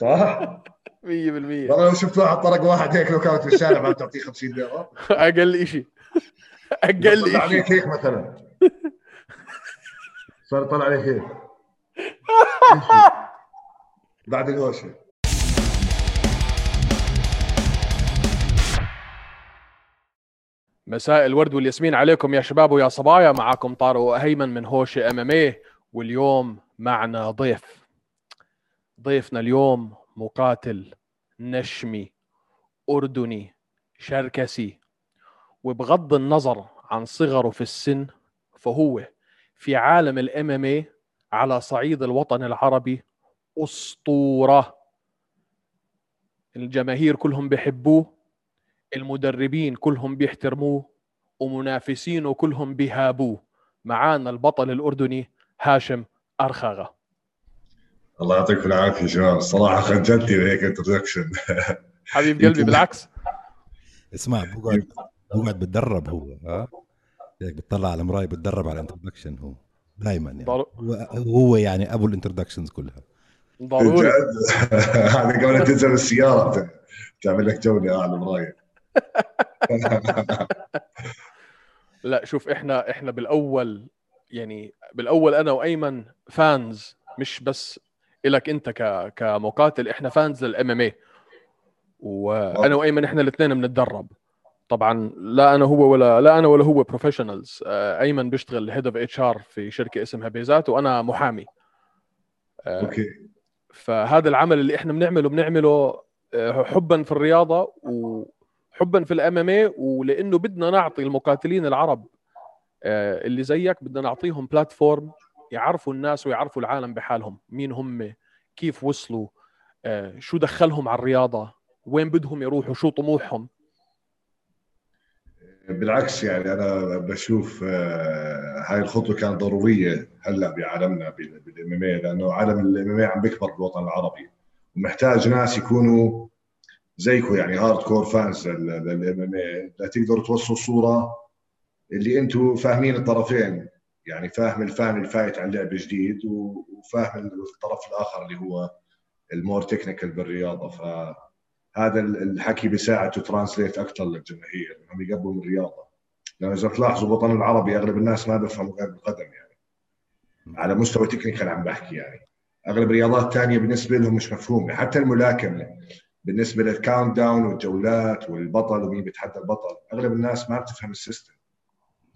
صح؟ 100% والله لو شفت واحد طرق واحد هيك لو كانت في الشارع ما بتعطيه 50 ليره أقل شيء أقل طلع شيء عليك هيك مثلا. صار طلع عليك هيك. بعد الوشه مساء الورد والياسمين عليكم يا شباب ويا صبايا. معاكم طارق هيمن من هوش إم إم اي واليوم معنا ضيف. ضيفنا اليوم مقاتل نشمي أردني شركسي. وبغض النظر عن صغره في السن فهو في عالم الإم إم اي على صعيد الوطن العربي أسطورة. الجماهير كلهم بيحبوه المدربين كلهم بيحترموه ومنافسينه كلهم بيهابوه. معانا البطل الأردني هاشم أرخاغة. الله يعطيكم العافية شباب الصراحه خجلتني بهيك introduction حبيب قلبي بالعكس. اسمع بقعد بقعد بتدرب هو ها؟ هيك بتطلع على المرايه بتدرب على ال introduction هو دائما يعني. هو, يعني أبو ال introductions كلها. ضروري. هذا قبل لا تنزل السيارة بت- تعمل لك جولة على المراية. لا شوف إحنا إحنا بالأول يعني بالأول أنا وأيمن fans مش بس إلك أنت ك كمقاتل. إحنا fans لل MMA وأنا وأيمن إحنا الاثنين بنتدرب. طبعا لا أنا هو ولا لا أنا ولا هو professionals أيمن بيشتغل head of HR في شركة اسمها بيزات وأنا محامي. آه، okay. فهذا العمل اللي إحنا بنعمله بنعمله آه، حبا في الرياضة وحبا في ال MMA ولأنه بدنا نعطي المقاتلين العرب آه، اللي زيك بدنا نعطيهم platform يعرفوا الناس ويعرفوا العالم بحالهم. مين هم؟ كيف وصلوا؟ آه، شو دخلهم على الرياضة؟ وين بدهم يروحوا؟ شو طموحهم؟ بالعكس يعني أنا بشوف آه، هاي الخطوة كانت ضرورية هلأ بعالمنا بال MM لأنه عالم ال MM عم بيكبر بالوطن العربي. ومحتاج ناس يكونوا زيكم يعني hardcore fans لل MM لتقدروا توصلوا صورة اللي أنتم فاهمين الطرفين. يعني فاهم ال fan ال fight عن لعب جديد وفاهم الطرف الآخر اللي هو ال more technical بالرياضة. فهذا الحكي بيساعد translate أكثر للجماهير إنهم يقربوا من الرياضة. لأنه إذا تلاحظوا الوطن العربي أغلب الناس ما بيفهموا غير بالقدم يعني. على مستوى technical عم بحكي يعني. أغلب الرياضات الثانية بالنسبة لهم مش مفهومة. حتى الملاكمة بالنسبة لل countdown والجولات والبطل ومين بيتحدى البطل أغلب الناس ما بتفهم ال system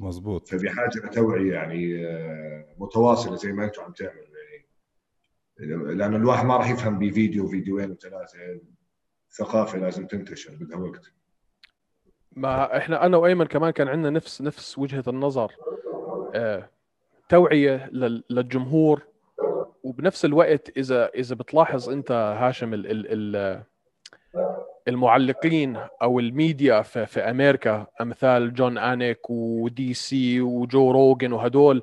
مزبوط فبحاجة لتوعيه يعني آه، متواصلة زي ما أنتم عم تعملوا يعني. لأنه الواحد ما راح يفهم بفيديو فيديوين وثلاثة الثقافه لازم تنتشر بدها وقت. ما إحنا أنا وأيمن كمان كان عندنا نفس نفس وجهة النظر آه، توعية لل- للجمهور. وبنفس الوقت اذا إذا بتلاحظ أنت هاشم ال ال ال المعلقين أو الميديا في, في أمريكا أمثال جون أنيك ودي سي وجو روجان وهدول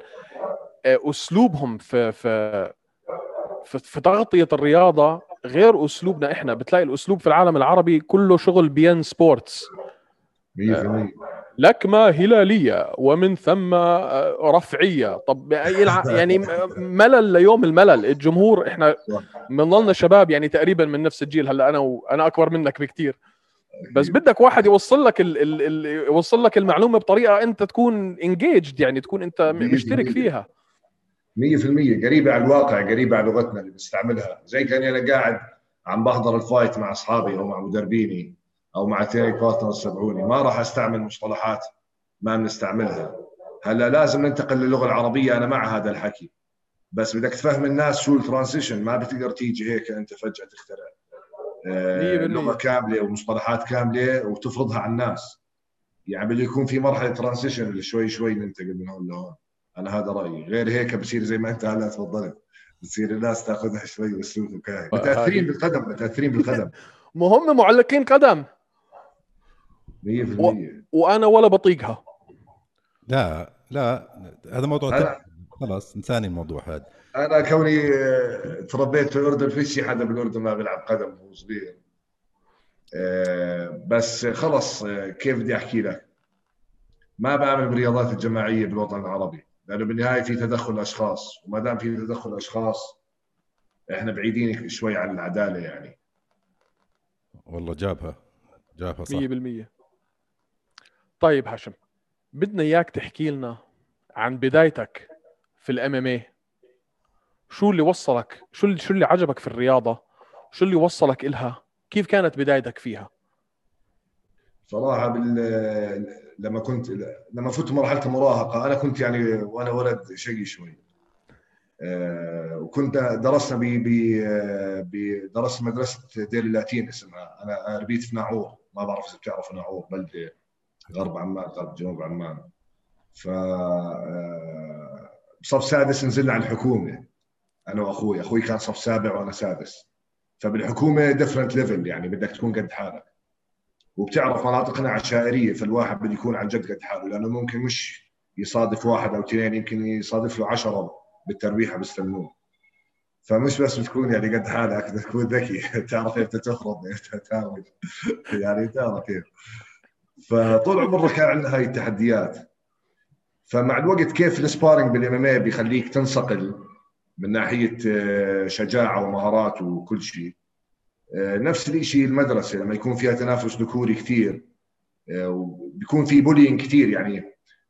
آه، أسلوبهم في في في, في تغطية الرياضة غير أسلوبنا إحنا. بتلاقي الأسلوب في العالم العربي كله شغل بي إن سبورتس. 100% لكمة هلالية ومن ثم آه، رفعية. طب يعني ملل ليوم الملل. الجمهور إحنا. بنضلنا شباب يعني تقريبا من نفس الجيل. هلأ أنا وأنا أكبر منك بكثير بس بدك واحد يوصل لك ال ال ال يوصل لك المعلومة بطريقة أنت تكون انجيجد يعني تكون أنت مشترك. فيها. 100% قريبة على الواقع قريبة على لغتنا اللي بنستعملها. زي كاني أنا قاعد عم بحضر ال fight مع أصحابي أو مع مدربيني. أو مع ثاني partners تبعوني ما راح أستعمل مصطلحات ما بنستعملها. هلا لازم ننتقل للغة العربية أنا مع هذا الحكي. بس بدك تفهم الناس شو ال transition ما بتقدر تيجي هيك أنت فجأة تخترع آه،. لغة كاملة ومصطلحات كاملة وتفرضها على الناس. يعني بده يكون في مرحلة transition اللي شوي شوي ننتقل من هون لهون. أنا هذا رأيي. غير هيك بصير زي ما أنت هلا تفضلت. بتصير الناس تاخذها شوي باسلوب وكاهي. متاثرين بالقدم متاثرين بالقدم. ما هم معلقين قدم. 100% وأنا ولا بطيقها. لا لا هذا موضوع هلا. تاني. خلاص انساني الموضوع هذا. أنا كوني آه، تربيت في الأردن فيش حدا بالأردن ما بيلعب قدم وهو صغير. آه، بس خلص آه، كيف بدي أحكي لك؟ ما بعمل بالرياضات الجماعية بالوطن العربي لأنه بالنهاية في تدخل أشخاص وما دام في تدخل أشخاص إحنا بعيدين شوي عن العدالة يعني. والله جابها جابها صح. 100% طيب هاشم بدنا إياك تحكي لنا عن بدايتك في الإم إم اي شو اللي وصلك؟ شو اللي شو اللي عجبك في الرياضة؟ شو اللي وصلك إلها؟ كيف كانت بدايتك فيها؟ صراحة بال... لما كنت لما فت مرحلة المراهقة أنا كنت يعني وأنا ولد شقي شوي. أه وكنت درسنا ب ب درست مدرسة دير اللاتين اسمها. أنا ربيت في ناعور. ما بعرف إذا بتعرفوا ناعور بلدة غرب عمان غرب جنوب عمان. ف آه، بصف سادس نزلنا على الحكومة أنا وأخوي. أخوي كان صف سابع وأنا سادس. فبالحكومة different level يعني بدك تكون قد حالك. وبتعرف مناطقنا عشائرية فالواحد بده يكون عن جد قد حاله لأنه ممكن مش يصادف واحد أو اثنين يمكن يصادف له عشرة بالتربيحه بيستلموه فمش بس تكون يعني قد حالك بدك تكون ذكي. تعرف إمتى تعمل يعني تعرف كيف. فطول عمرنا كان عندنا هاي التحديات. فمع الوقت كيف ال sparring بال MMA بيخليك تنصقل من ناحية آه، شجاعة ومهارات وكل شيء. آه، نفس الشيء المدرسة لما يكون فيها تنافس ذكوري كثير آه، وبيكون في bullying كثير يعني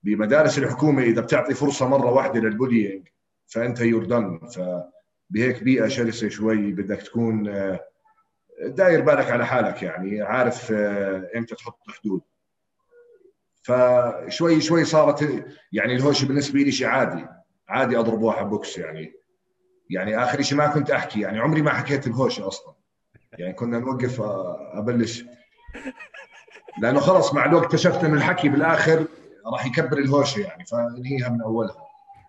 بمدارس الحكومة إذا بتعطي فرصة مرة واحدة لل bullying فأنت you're done فبهيك بيئة شرسة شوي بدك تكون داير بالك على حالك يعني عارف إمتى تحط حدود. فشوي شوي صارت يعني الهوشه بالنسبة لي شيء عادي. عادي اضرب واحد بوكس يعني. يعني آخر شيء ما كنت أحكي. يعني عمري ما حكيت بهوشه أصلا. يعني كنا نوقف آه، أبلش. لأنه خلص مع الوقت اكتشفت إنه الحكي بالآخر راح يكبر الهوشة يعني. فانهيها من أولها.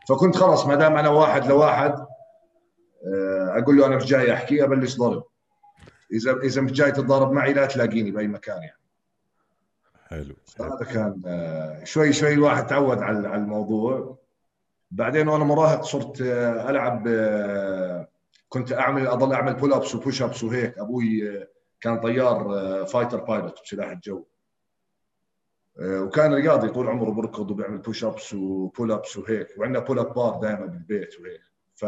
فكنت خلص ما دام أنا واحد لواحد آه، أقول له أنا مش جاي أحكي أبلش ضرب. اذا إذا مش جاي تتضارب معي لا تلاقيني بأي مكان يعني. حلو. هذا كان آه، شوي شوي الواحد تعود على الموضوع. بعدين وأنا مراهق صرت آه، ألعب آه، كنت أعمل أضل أعمل pull-ups و push-ups وهيك. أبوي كان طيار fighter pilot بسلاح الجو. وكان رياضي طول عمره بركض وبيعمل push-ups و pull-ups وهيك. وعندنا pull-up bar دائما بالبيت وهيك. ف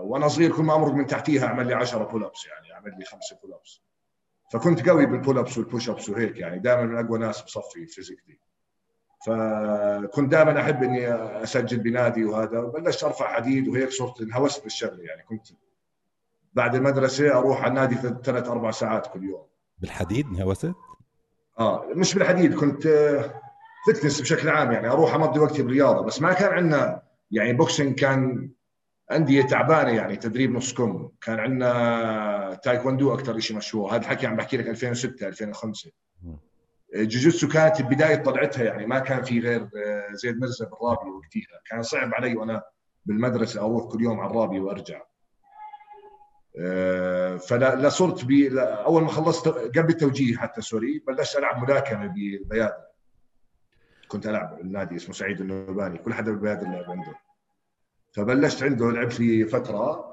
وأنا صغير كل ما أمرق من تحتيها أعمل لي 10 pull-ups يعني أعمل لي خمسة pull-ups فكنت قوي بال pull-ups وال push-ups وهيك يعني. دائما من أقوى ناس بصفي physically فكنت دائما أحب إني أسجل بنادي وهذا بلشت أرفع حديد وهيك صرت انهوست بالشغلة يعني. كنت بعد المدرسة أروح على النادي ثلاث أربع ساعات كل يوم. بالحديد انهوست؟ آه مش بالحديد كنت fitness بشكل عام يعني. أروح أمضي وقتي بالرياضة. بس ما كان عندنا يعني boxing كان أندية تعبانة يعني تدريب نص كم كان عندنا تايكوندو أكثر شيء مشهور. هذا الحكي عم بحكي لك 2006 2005 جوجوتسو كانت بداية طلعتها يعني ما كان في غير آه، زيد مرزا بالرابي وقتها كان صعب علي وأنا بالمدرسة أروح كل يوم على الرابي وأرجع. آه، فلا صرت بي أول ما خلصت قبل التوجيه حتى سوري بلشت ألعب ملاكمة بالبيادر كنت ألعب النادي اسمه سعيد النوباني. كل حدا بالبيادر لعب عنده. فبلشت عنده لعبت لي فترة.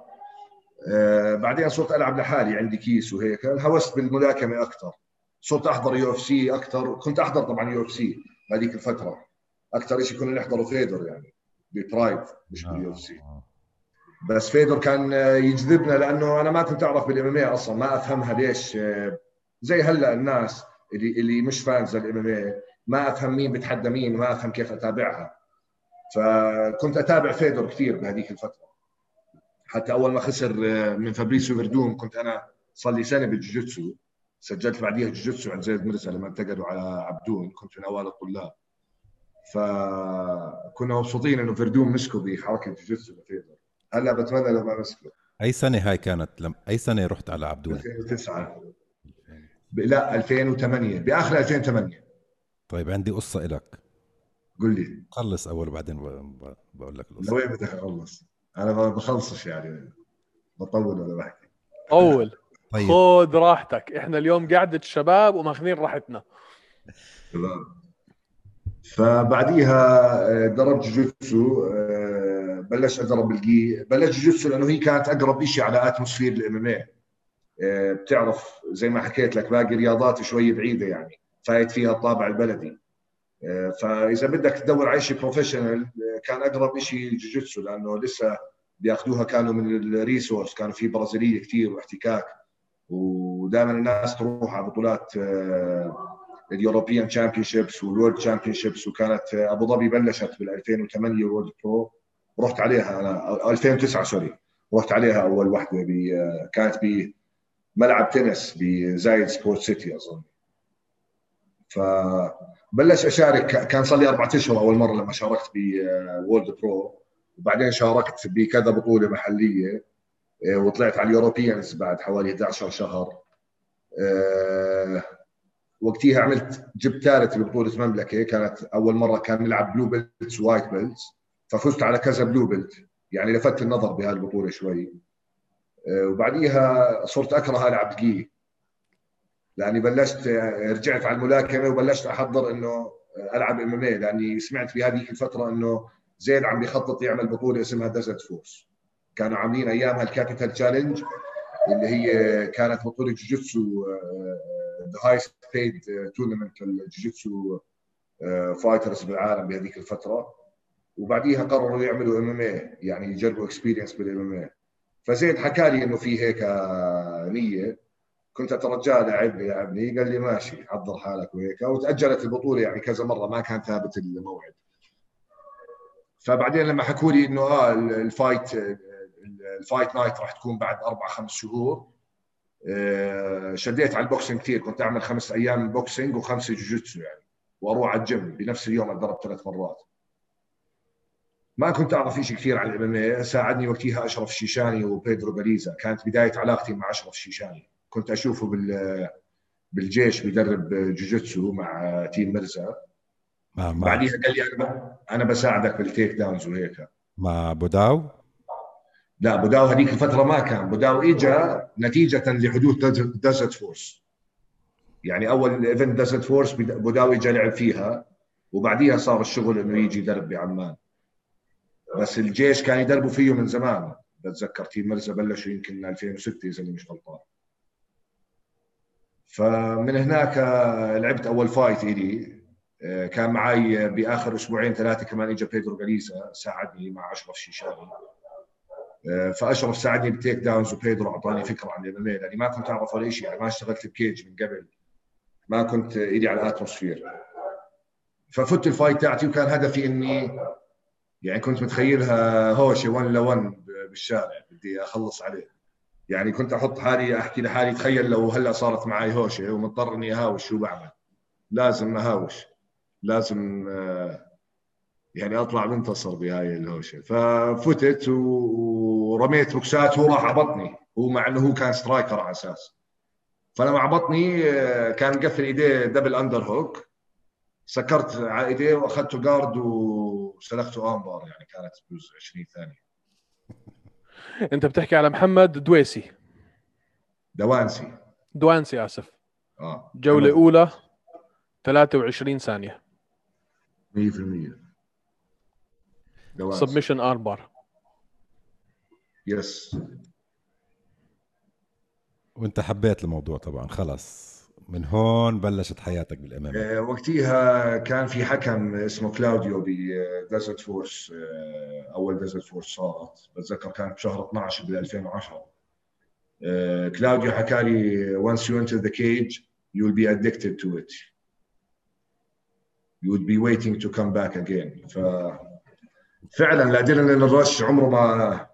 آه، بعدين صرت ألعب لحالي عندي كيس وهيك. هوست بالملاكمة أكثر صرت أحضر UFC أكثر كنت أحضر طبعا UFC بهذيك الفترة. أكثر شيء كنا نحضره فيدر يعني ب Pride مش بال UFC بس فيدر كان يجذبنا لأنه أنا ما كنت أعرف بال MMA أصلا ما أفهمها ليش زي هلأ الناس اللي اللي مش fans ال MMA ما أفهم مين بتحدى مين ما أفهم كيف أتابعها. فكنت أتابع فيدر كثير بهذيك الفترة. حتى أول ما خسر من فابريسيو فيردوم كنت أنا صار لي سنة بالجوجيتسو. سجلت بعديها جوجيتسو عند زيد مرزا لما انتقلوا على عبدون كنت من أوائل الطلاب. فكنا مبسوطين إنه فيردوم مسكوا بحركة جوجيتسو لفيدر هلأ بتمنى لو ما مسكوا. أي سنة هاي كانت؟ لم... أي سنة رحت على عبدون؟ 2009 ب... لا 2008 بآخر 2008 طيب عندي قصة لك قل لي. خلص أول وبعدين. بقول لك القصة لوين بدك اخلص؟ أنا ما بخلصش يعني. بطول ولا بحكي. اول طيب. خذ راحتك. إحنا اليوم قعده شباب وماخذين راحتنا. تمام. فبعديها آه، ضربت جوجوتسو آه، بلشت اضرب الجي بلشت جوجوتسو لأنه هي كانت أقرب شيء على atmosphere ال MMA بتعرف زي ما حكيت لك باقي رياضات شوي بعيدة يعني. فايت فيها الطابع البلدي. آه، فإذا بدك تدور على شيء professional كان أقرب شيء جوجوتسو لأنه لسه بيأخذوها كانوا من ال resource كانوا في برازيلية كثير واحتكاك. ودائما الناس تروح على بطولات ال European Championships وال World Championships وكانت أبو ظبي بلشت بال 2008 World Pro رحت عليها أنا 2009 سوري. رحت عليها أول وحدة كانت بملعب تنس بزايد Sports City أظن. فبلش أشارك. كان صار لي أربع أشهر أول مرة لما شاركت ب World Pro وبعدين شاركت بكذا بطولة محلية آه، وطلعت على ال Europeans بعد حوالي 11 شهر. آه، وقتها عملت جبت ثالث ببطولة مملكة. كانت أول مرة كان نلعب blue belts white belts ففزت على كذا blue belt يعني لفت النظر بهذه البطولة شوي. آه، وبعديها صرت أكره ألعب the Gi. لأني بلشت رجعت على الملاكمة وبلشت أحضر إنه ألعب MMA، لأني سمعت في هذه الفترة إنه زيد عم بيخطط يعمل بطولة اسمها Desert Force كانوا عاملين أيامها ال Capital Challenge اللي هي كانت بطولة جوجيتسو the highest paid tournament للجوجيتسو fighters بالعالم بهذيك الفترة. وبعديها قرروا يعملوا MMA يعني يجربوا experience بال MMA فزيد حكى لي إنه في هيك نية. كنت اترجاه لاعبني لاعبني قال لي ماشي حضر حالك وهيك. وتاجلت البطولة يعني كذا مرة ما كان ثابت الموعد. فبعدين لما حكوا لي إنه آه ال fight ال fight night راح تكون بعد أربع خمس شهور آه، شديت على ال boxing كثير. كنت أعمل خمس أيام boxing وخمسة جوجيتسو يعني وأروح على الجيم. بنفس اليوم أتدرب ثلاث مرات. ما كنت أعرف شيء كثير عن ال MMA ساعدني وقتها أشرف الشيشاني وبيدرو باريزا كانت بداية علاقتي مع أشرف الشيشاني كنت أشوفه بال بالجيش بيدرب جوجيتسو مع تيم مرزا مع بعديها قال لي أنا أنا بساعدك بال takedowns وهيك. مع بوداو لا بوداو هذيك الفترة ما كان. بوداو اجى نتيجة لحدوث Desert Force يعني أول event Desert Force بوداو اجى لعب فيها وبعديها صار الشغل إنه يجي يدرب بعمان. بس الجيش كان يدربوا فيه من زمان. بتذكر تيم مرزا بلشوا يمكن 2006 إذا مش غلطان. فمن هناك لعبت أول fight إلي. آه، كان معي بآخر أسبوعين ثلاثة كمان اجى بيدرو غاليزا ساعدني مع أشرف شيشاني آه، فأشرف ساعدني بال takedowns وبيدرو أعطاني فكرة عن ال MMA لأني ما كنت أعرف ولا شيء يعني ما اشتغلت ب cage من قبل. ما كنت ready على ال atmosphere. ففت ال fight تاعتي وكان هدفي إني يعني كنت متخيلها هوشه 1 ل 1 بالشارع بدي أخلص عليه. يعني كنت أحط حالي أحكي لحالي تخيل لو هلأ صارت معي هوشة ومضطر اني أهاوش شو بعمل. لازم أهاوش. لازم آه، يعني أطلع منتصر بهاي الهوشة. ففتت ورميت بوكسات وهو راح عبطني هو مع إنه هو كان striker على أساس. فلما عبطني آه، كان مقفل إيديه double underhook. سكرت على إيديه وأخذته guard وسلخته armbar يعني كانت بجوز 20 ثانية. انت بتحكي على محمد دويسي. دوانسي. دوانسي آسف. آه جولة أولى 23 ثانية. 100% submission armbar yes وانت حبيت الموضوع طبعا خلص من هون بلشت حياتك بال MMA وقتها كان في حكم اسمه كلاوديو ب Desert Force أه أول Desert Force صارت. بتذكر كانت بشهر 12 بال 2010 أه كلاوديو حكى لي once you enter the cage you will be addicted to it. You would be waiting to come back again. ف فعلا ال adrenaline rush عمره ما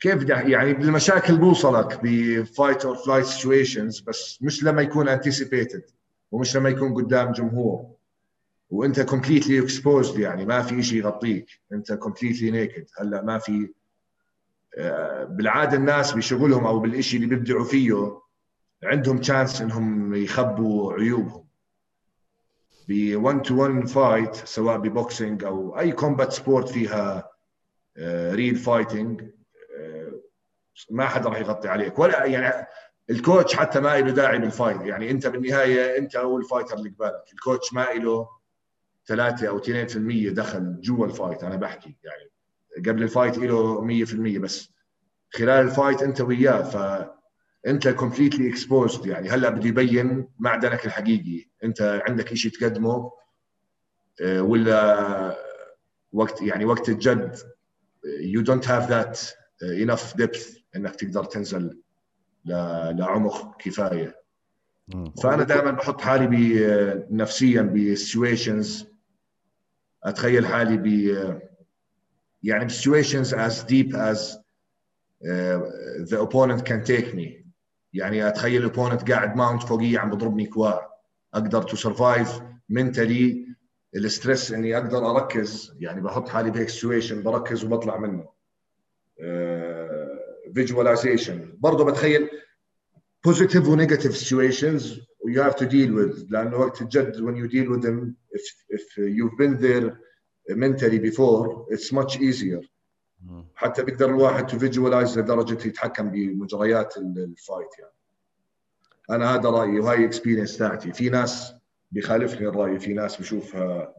كيف يعني بالمشاكل بوصلك ب fight or flight situations بس مش لما يكون anticipated ومش لما يكون قدام جمهور. وأنت completely exposed يعني ما في شيء يغطيك. أنت completely naked هلأ ما في آه، بالعادة الناس بشغلهم أو بالشيء اللي بيبدعوا فيه عندهم chance إنهم يخبوا عيوبهم. ب 1 to 1 fight سواء ب boxing أو أي combat sport فيها real آه، fighting ما حدا راح يغطي عليك. ولا يعني ال coach حتى ما له داعي بال fight يعني انت بالنهاية انت هو ال fighter اللي قبالك. ال coach ما له 3 أو 2% دخل جوا ال fight أنا بحكي. يعني قبل ال fight له 100% بس خلال ال fight أنت وياه فانت completely exposed يعني هلا بده يبين معدنك الحقيقي. أنت عندك شيء تقدمه آه، ولا وقت يعني وقت الجد don't have that uh, enough depth. إنك تقدر تنزل لعمق كفاية. فأنا دائما بحط حالي ب- نفسيا ب situations أتخيل حالي ب يعني ب situations as deep as uh, the opponent can take me. يعني أتخيل ال opponent قاعد mount فوقي عم بضربني كواع أقدر to survive mentally ال stress إني أقدر أركز. يعني بحط حالي بهيك situation بركز وبطلع منه. visualization برضه بتخيل positive و negative situations you have to deal with. لأنه وقت الجد when you deal with them if if you've been there mentally before it's much easier. حتى بيقدر الواحد to visualize لدرجة يتحكم بمجريات ال- fight يعني. أنا هذا رأيي وهاي experience تاعتي. في ناس بيخالفني الرأي في ناس بشوفها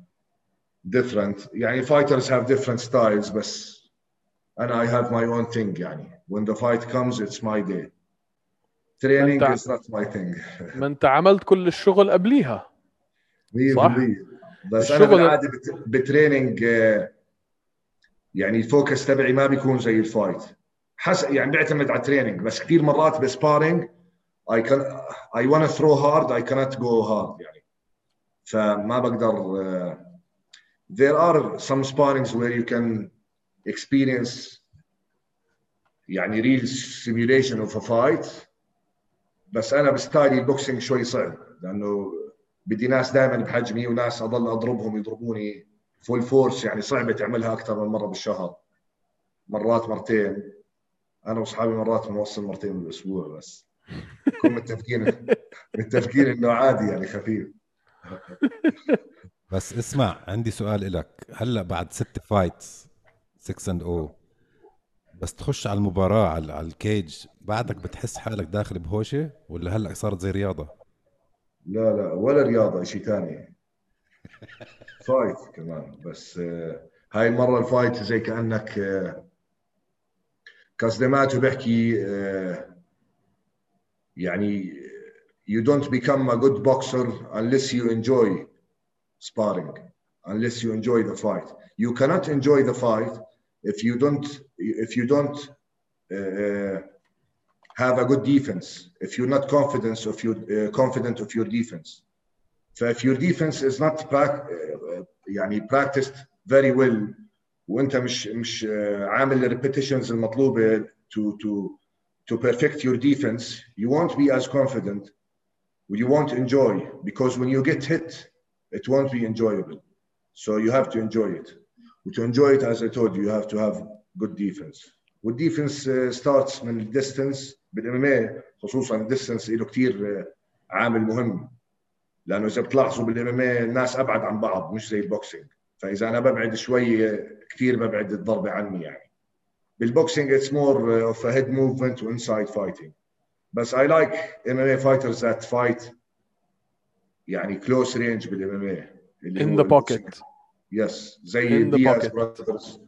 different. يعني fighters have different styles بس أنا I have my own thing يعني. When the fight comes it's my day. Training is not my thing. ما انت عملت كل الشغل قبليها. 100% صح. بس أنا بالعادة بت- ب training آه، يعني ال focus تبعي ما بيكون زي ال fight. حس يعني بيعتمد على ال training. بس كثير مرات ب sparring I can I want to throw hard I cannot go hard يعني. فما بقدر uh, there are some sparrings where you can experience يعني real simulation of a fight. بس أنا ب style ي ال boxing شوي صعب لأنه بدي ناس دائما بحجمي وناس أضل أضربهم يضربوني full force يعني صعبة تعملها أكثر من مرة بالشهر. مرات مرتين. أنا وأصحابي مرات بنوصل مرتين بالأسبوع بس. نكون متفقين متفقين إنه عادي يعني خفيف. بس اسمع عندي سؤال لك هلأ بعد ست fights 6 and O بس تخش على المباراة على, الكيج بعدك بتحس حالك داخل بهوشة ولا هلأ صارت زي رياضة؟ لا لا ولا رياضة شيء ثاني فايت كمان بس آه، هاي المرة الفايت زي كأنك آه، كازدماتو بيحكي آه، يعني you don't become a good boxer unless you enjoy sparring unless you enjoy the fight. You cannot enjoy the fight if you don't if you don't uh, have a good defense if you're not confident of your uh, confident of your defense so if your defense is not prac- uh, يعني practiced very well وانت مش مش uh, عامل الريبيتيشنز المطلوبه to to to perfect your defense you won't be as confident you won't enjoy because when you get hit it won't be enjoyable so you have to enjoy it To enjoy it as I told you you have to have good defense. وال defense uh, starts من ال distance بال MMA خصوصا ال distance له كثير عامل مهم. لأنه إذا بتلاحظوا بال MMA الناس أبعد عن بعض مش زي ال boxing فإذا أنا ببعد شوي كثير ببعد الضربة عني يعني. بال boxing it's more of head movement و inside fighting بس I like MMA fighters that fight يعني close range بال MMA in the pocket. yes زي دياز. brothers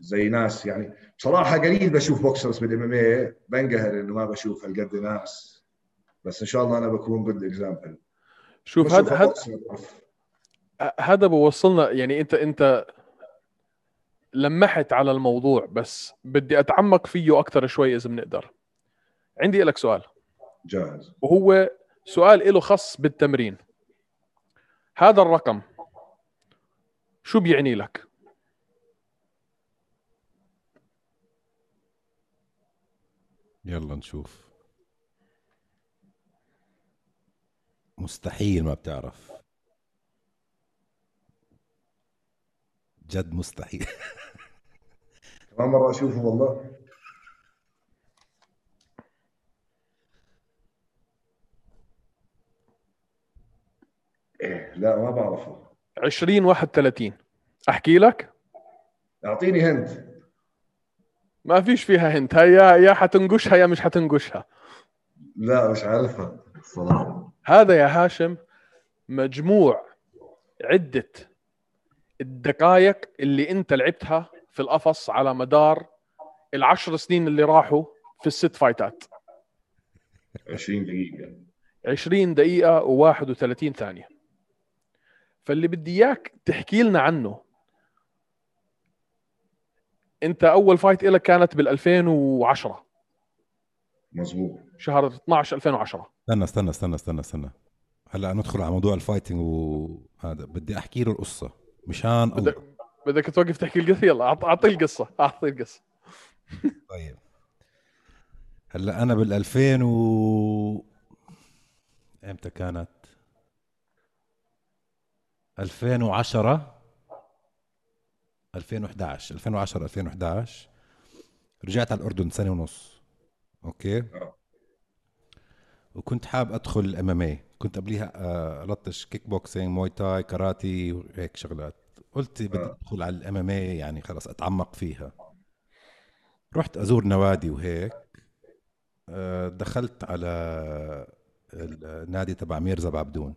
زي ناس يعني. بصراحه قليل بشوف boxers بال MMA بنقهر إنه ما بشوف هالقد ناس. بس إن شاء الله أنا بكون good example شوف هذا هذا هذا بوصلنا يعني انت أنت لمحت على الموضوع بس بدي أتعمق فيه أكثر شوي إذا بنقدر. عندي لك سؤال. جاهز. وهو سؤال له خص بالتمرين. هذا الرقم شو بيعني لك؟ يلا نشوف. مستحيل ما بتعرف. جد مستحيل. كمان مرة أشوفه والله. إيه لا ما بعرفه. 20 31 أحكي لك؟ أعطيني هند ما فيش فيها هنت. هي يا حتنقشها يا مش حتنقشها. لا مش عارفها. الصراحه هذا يا هاشم مجموع عدة الدقائق اللي أنت لعبتها في القفص على مدار العشر سنين اللي راحوا في الست فايتات. 20 دقيقة. 20 دقيقة و31 ثانية. فاللي بدي إياك تحكي لنا عنه. أنت أول fight لك كانت بال 2010 مزبوط شهر 12 2010 استنى استنى استنى استنى استنى. هلأ ندخل على موضوع ال fighting وهذا بدي أحكي له القصة مشان بدك بدك توقف تحكي القصة؟ يلا أعطي القصة أعطي القصة. طيب. هلأ أنا بال 2000 و إمتى كانت؟ 2010 2011 2010 2011 رجعت على الأردن سنة ونص. أوكي؟ آه. وكنت حاب أدخل ال MMA كنت قبليها آه، الطش kickboxing Muay Thai كاراتي وهيك شغلات. قلت بدي آه. أدخل على ال MMA يعني خلص أتعمق فيها. رحت أزور نوادي وهيك. دخلت على النادي تبع ميرزا بعبدون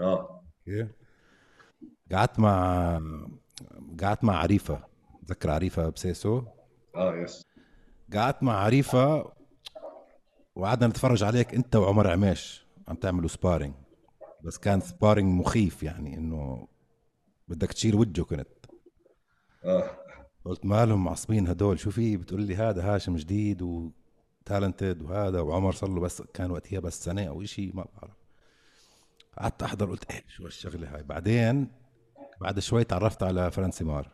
آه. أوكي؟ قعدت مع قعدت مع عريفة. تذكر عريفة بسيسو؟ آه yes قعدت مع عريفة وقعدنا نتفرج عليك انت وعمر عميش عم تعملوا sparring بس كان sparring مخيف يعني إنه بدك تشيل وجهه كنت. آه. قلت مالهم معصبين هدول شو في؟ بتقول لي هذا هاشم جديد و talented وهذا وعمر صار له بس كان وقتها بس سنة أو شيء ما بعرف. قعدت أحضر قلت إيه شو هالشغلة هاي؟ بعدين بعد شوي تعرفت على فرانسيمار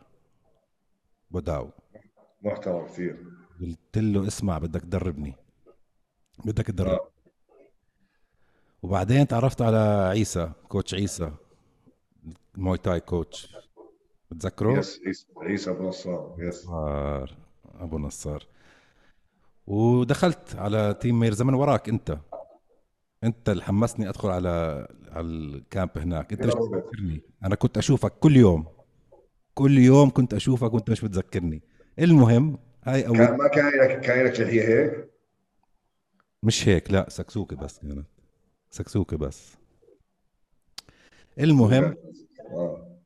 باروسو محترم كثير. قلت له اسمع بدك تدربني. بدك تدرب. آه. وبعدين تعرفت على عيسى coach عيسى. Muay Thai coach. بتذكره؟ yes عيسى عيسى أبو نصار. yes. نصار. أبو نصار. ودخلت على team ميرزا من وراك أنت. انت اللي حمسني ادخل على على ال camp هناك. انت مش. بتذكرني. أنا كنت اشوفك كل يوم. كل يوم كنت اشوفك وانت مش بتذكرني. المهم هاي أول كان ما كان لك لحيه هيك مش هيك لا سكسوكه بس كانت سكسوكه بس. المهم آه.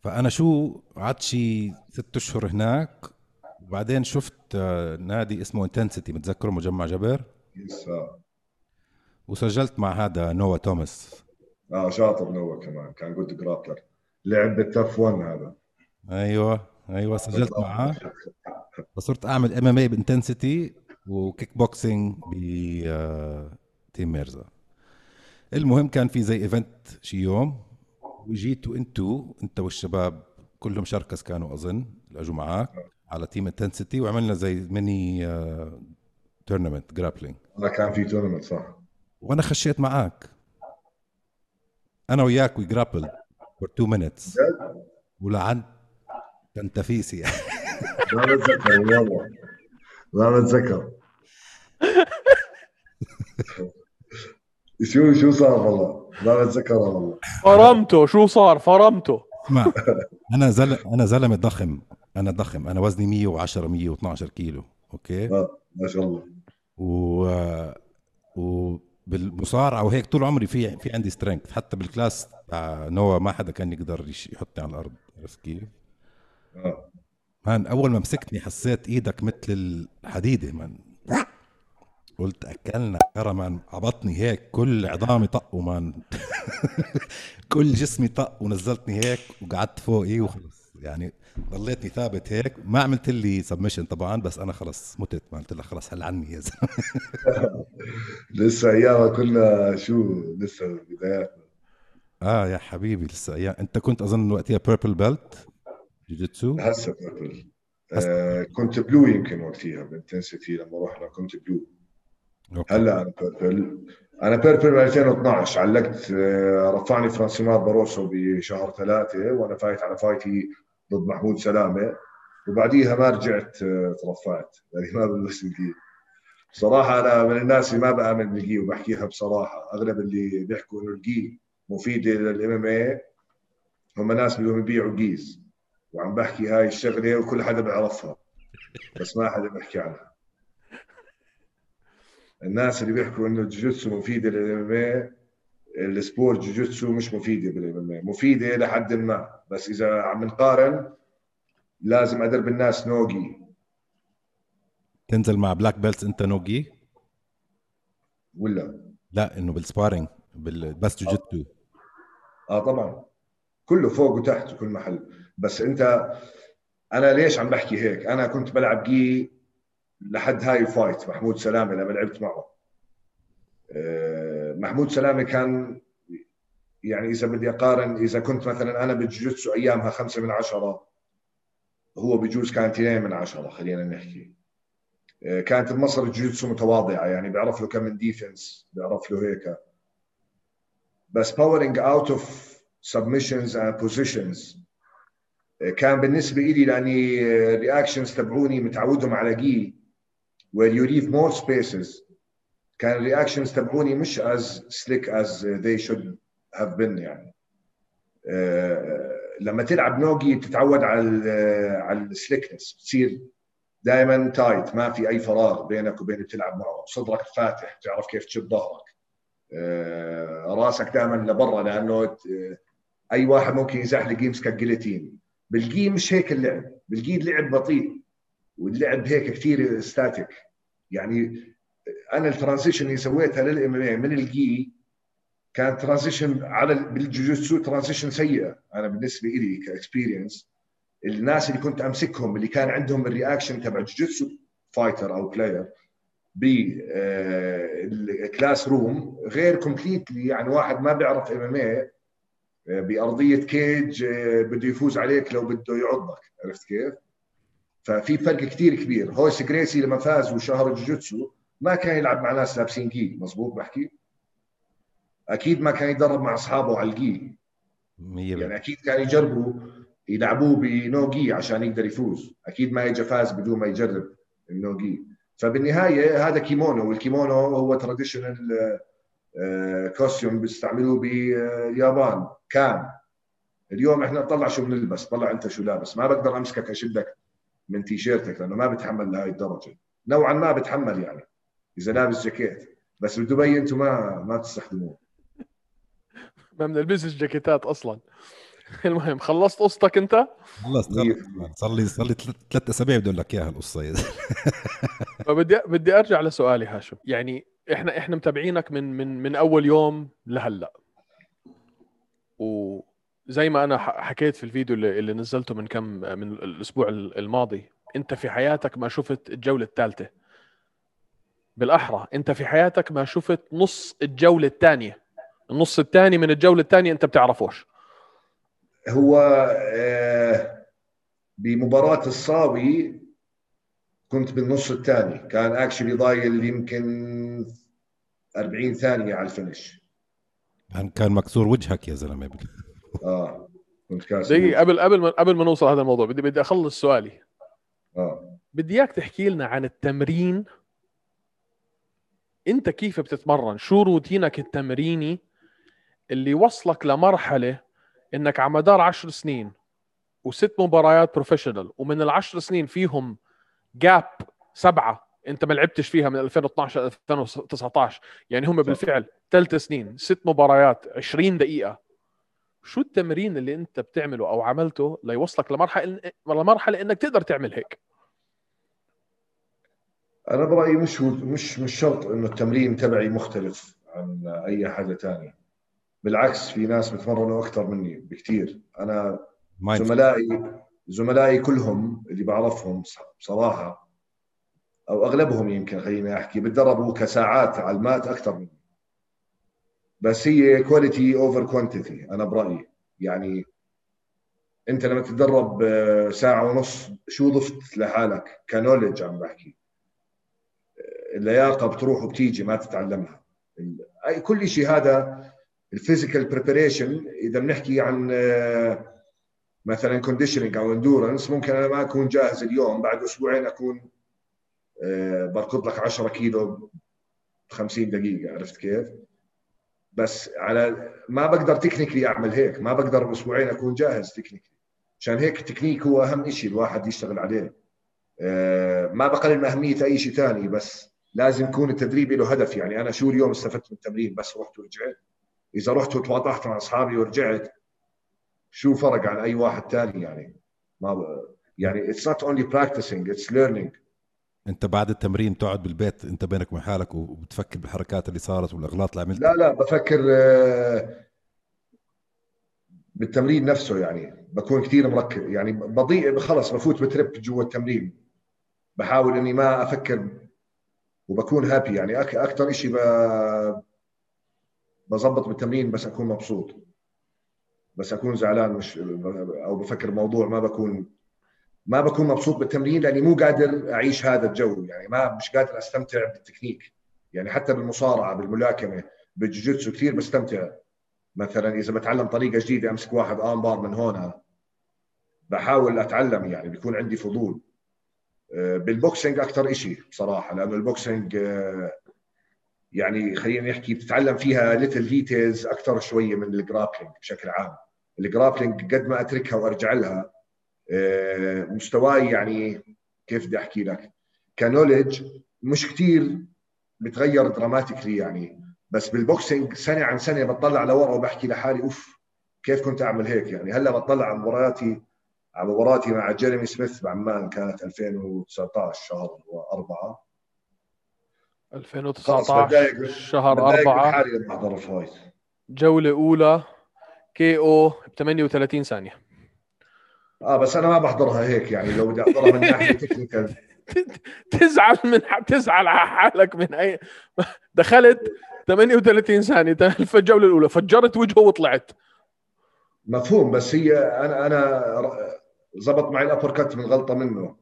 فأنا شو قعدت شي ست أشهر هناك وبعدين شفت آه، نادي اسمه Intensity متذكره؟ مجمع جبر yes وسجلت مع هذا نوا توماس. آه شاطر نوى كمان. كان good grappler لعب بالتف 1 هذا. أيوه أيوه سجلت معاه. فصرت أعمل MMA ب Intensity و kickboxing ب آه، team ميرزا المهم كان في زي event شي يوم وجيتوا أنتوا انت والشباب كلهم شركس كانوا أظن اجوا معك على team Intensity وعملنا زي mini tournament grappling كان في tournament صح. وأنا خشيت معك أنا وياك we grapple for 2 minutes؟ ولعنت فيسي ما بتذكر والله ما بتذكر. شو شو صار والله؟ ما بتذكرها والله. فرمته شو صار؟ فرمته. اسمع أنا زلمه أنا زلمة ضخم. أنا ضخم. أنا وزني 110 112 كيلو. أوكي؟ آه ما شاء الله. و وبالمصارعه وهيك طول عمري في في عندي strength حتى بال class تاع نوا ما حدا كان يقدر يحطني على الأرض. عرفت كيف؟ آه. man أول ما مسكتني حسيت إيدك مثل الحديدة man. قلت أكلنا ترى man عبطني هيك. كل عظامي طقوا man. كل جسمي طق ونزلتني هيك وقعدت فوقي وخلص. يعني ضليتني ثابت هيك ما عملت لي submission طبعا بس أنا خلص متت ما قلت لك خلص هل عني يا زلمة؟ لسه أيامها كنا شو لسه بداياتنا. آه يا حبيبي لسه أيام. أنت كنت أظن وقتها purple belt جوجيتسو هسه purple آه كنت blue يمكن وقتها ب Intensity لما رحنا كنت blue أوكي. هلا أنا purple أنا purple ب 2012 علقت آه، رفعني فرانسيمار باروسو بشهر ثلاثة وأنا فايت على fight ي ضد محمود سلامة وبعديها ما رجعت آه، ترفعت يعني ما بلشت الجي بصراحة أنا من الناس اللي ما بآمن بالجي وبحكيها بصراحة. أغلب اللي بيحكوا إنه ال gi مفيدة لل MMA هم ناس بدهم يبيعوا gis. وعم بحكي هاي الشغلة وكل حدا بيعرفها بس ما حدا بيحكي عنها. الناس اللي بيحكوا إنه الجوجيتسو مفيدة لل MMA ال sport جوجيتسو مش مفيدة بال MMA مفيدة لحد ما. بس إذا عم نقارن لازم أدرب الناس no-gi تنزل مع black belts أنت no-gi ولا؟ لا إنه بال sparring بال... بس جوجيتسو آه طبعا. كله فوق وتحت وكل محل. بس أنت أنا ليش عم بحكي هيك؟ أنا كنت بلعب جي لحد هاي ال fight محمود سلامة لما لعبت معه. آه، محمود سلامة كان يعني إذا بدي أقارن إذا كنت مثلا أنا بالجوجيتسو أيامها خمسة من عشرة هو بجوز كان اثنين من عشرة خلينا نحكي. آه، كانت بمصر الجوجيتسو متواضعة يعني بيعرف له كم من defense بيعرف له هيك. بس powering out of submissions and positions كان بالنسبة لي لأني ال reactions تبعوني متعودهم على جي where you leave more spaces كان ال reactions تبعوني مش as slick as they should have been يعني. آه، لما تلعب no-gi بتتعود على على ال slickness بتصير دائما tight ما في أي فراغ بينك وبين اللي بتلعب معه. صدرك فاتح تعرف كيف تشد ظهرك. آه، راسك دائما لبرا لأنه أي واحد ممكن يزحلق يمسكك جليتين بالجي مش هيك اللعب. بالجي اللعب بطيء واللعب هيك كثير static يعني أنا ال transition اللي سويتها لل MMA من ال gi كان transition على بالجوجيتسو transition سيئة. أنا بالنسبة لي ك experience الناس اللي كنت أمسكهم اللي كان عندهم ال reaction تبع جوجيتسو fighter أو player بال classroom غير completely يعني واحد ما بيعرف MMA بأرضية cage آه، بده يفوز عليك لو بده يعضك. عرفت كيف؟ ففي فرق كثير كبير. رويس جريسي لما فاز وشهر الجوجيتسو ما كان يلعب مع ناس لابسين جي مزبوط بحكي؟ أكيد ما كان يدرب مع أصحابه على الجي يعني أكيد كان يجربوا يلعبوه ب no-gi عشان يقدر يفوز. أكيد ما اجى فاز بدون ما يجرب ال no-gi. فبالنهاية هذا كيمونو والكيمونو هو traditional costume بيستعملوه باليابان كان. اليوم إحنا طلع شو بنلبس طلع أنت شو لابس. ما بقدر أمسكك أشدك من تيشيرتك لأنه ما بتحمل لهي الدرجة. نوعا ما بتحمل يعني. إذا لابس جاكيت. بس بدبي أنتم ما ما بتستخدموه ما بنلبسش جاكيتات أصلا. المهم خلصت قصتك أنت؟ خلصت. صار لي صار لي ثلاث أسابيع بدي أقول لك إياها القصة. فبدي بدي أرجع لسؤالي هاشم. يعني إحنا إحنا متابعينك من من من أول يوم لهلأ. وزي ما أنا حكيت في الفيديو اللي, اللي نزلته من كم من الأسبوع الماضي أنت في حياتك ما شفت الجولة الثالثة. بالأحرى. أنت في حياتك ما شفت نص الجولة الثانية. النص الثاني من الجولة الثانية أنت بتعرفوش. هو آه، بمباراة الصاوي كنت بالنص الثاني. كان اكشلي ضايل يمكن 40 ثانية على ال finish. كان مكسور وجهك يا زلمة. آه كنت كاسر دقيقة قبل قبل ما قبل ما نوصل هذا الموضوع بدي بدي أخلص سؤالي. آه. بدي إياك تحكي لنا عن التمرين انت كيف بتتمرن؟ شو روتينك التمريني اللي وصلك لمرحلة انك على مدار عشر سنين وست مباريات professional ومن العشر سنين فيهم جاب سبعة انت ما لعبتش فيها من 2012 2019 يعني هم بالفعل ثلاث سنين ست مباريات 20 دقيقة. شو التمرين اللي انت بتعمله أو عملته ليوصلك لمرحلة لمرحلة إنك تقدر تعمل هيك؟ أنا برأيي مش مش مش شرط إنه التمرين تبعي مختلف عن أي حاجة ثانية بالعكس في ناس بتمرنوا أكثر مني بكثير أنا زملائي زملائي كلهم اللي بعرفهم بصراحه أو أغلبهم يمكن خليني أحكي بتدربوا كساعات على ال mat أكثر مني. بس هي quality over quantity أنا برأيي. يعني أنت لما تتدرب آه، ساعة ونص شو ضفت لحالك؟ knowledge عم بحكي. اللياقة بتروح وبتيجي ما تتعلمها. كل شيء هذا ال physical preparation إذا بنحكي عن آه، مثلا conditioning أو endurance ممكن أنا ما أكون جاهز اليوم بعد أسبوعين أكون آه، بركض لك 10 كيلو 50 دقيقة عرفت كيف؟ بس على ما بقدر technically أعمل هيك ما بقدر باسبوعين أكون جاهز technically عشان هيك التكنيك هو أهم شيء الواحد يشتغل عليه. آه، ما بقلل من أهمية أي شيء ثاني بس لازم يكون التدريب له هدف. يعني أنا شو اليوم استفدت من التمرين؟ بس رحت ورجعت. إذا رحت وتواضحت مع أصحابي ورجعت شو فرق عن أي واحد ثاني يعني ما ب... يعني it's not only practicing it's learning. أنت بعد التمرين تقعد بالبيت أنت بينك وبين حالك وبتفكر بالحركات اللي صارت والأغلاط اللي عملتها لا لا بفكر آه، بالتمرين نفسه يعني. بكون كثير مركز. يعني بضيع خلص بفوت بترب جوا التمرين. بحاول إني ما أفكر وبكون happy يعني أكثر شيء بظبط بالتمرين بس أكون مبسوط. بس أكون زعلان مش أو بفكر موضوع ما بكون ما بكون مبسوط بالتمرين لأني مو قادر أعيش هذا الجو. يعني ما مش قادر أستمتع بالتكنيك. يعني حتى بالمصارعة بالملاكمة بالجوجيتسو كثير بستمتع. مثلا إذا بتعلم طريقة جديدة أمسك واحد armbar من هون. بحاول أتعلم يعني بيكون عندي فضول. آه، بال boxing أكثر شيء بصراحة لأنه ال boxing آه، يعني خلينا نحكي بتتعلم فيها little details أكثر شوية من ال grappling بشكل عام. ال grappling قد ما أتركها وأرجع لها آه، مستواي يعني كيف بدي أحكي لك؟ knowledge مش كثير بتغير dramatically يعني بس بال boxing سنة عن سنة بطلع لورا وبحكي لحالي أوف كيف كنت أعمل هيك يعني؟ هلأ بطلع على مبارياتي مباراتي مع جيريمي سميث بعمان كانت 2019 شهر 4 2019 شهر 4 حالي لما احضر ال fight جولة أولى KO ب 38 ثانية. آه بس أنا ما بحضرها هيك يعني لو بدي أحضرها من ناحية technical. تزعل من تزعل على حالك من اي دخلت 38 ثانية في الجولة الأولى فجرت وجهه وطلعت. مفهوم بس هي أنا أنا زبط معي ال upper من غلطة منه.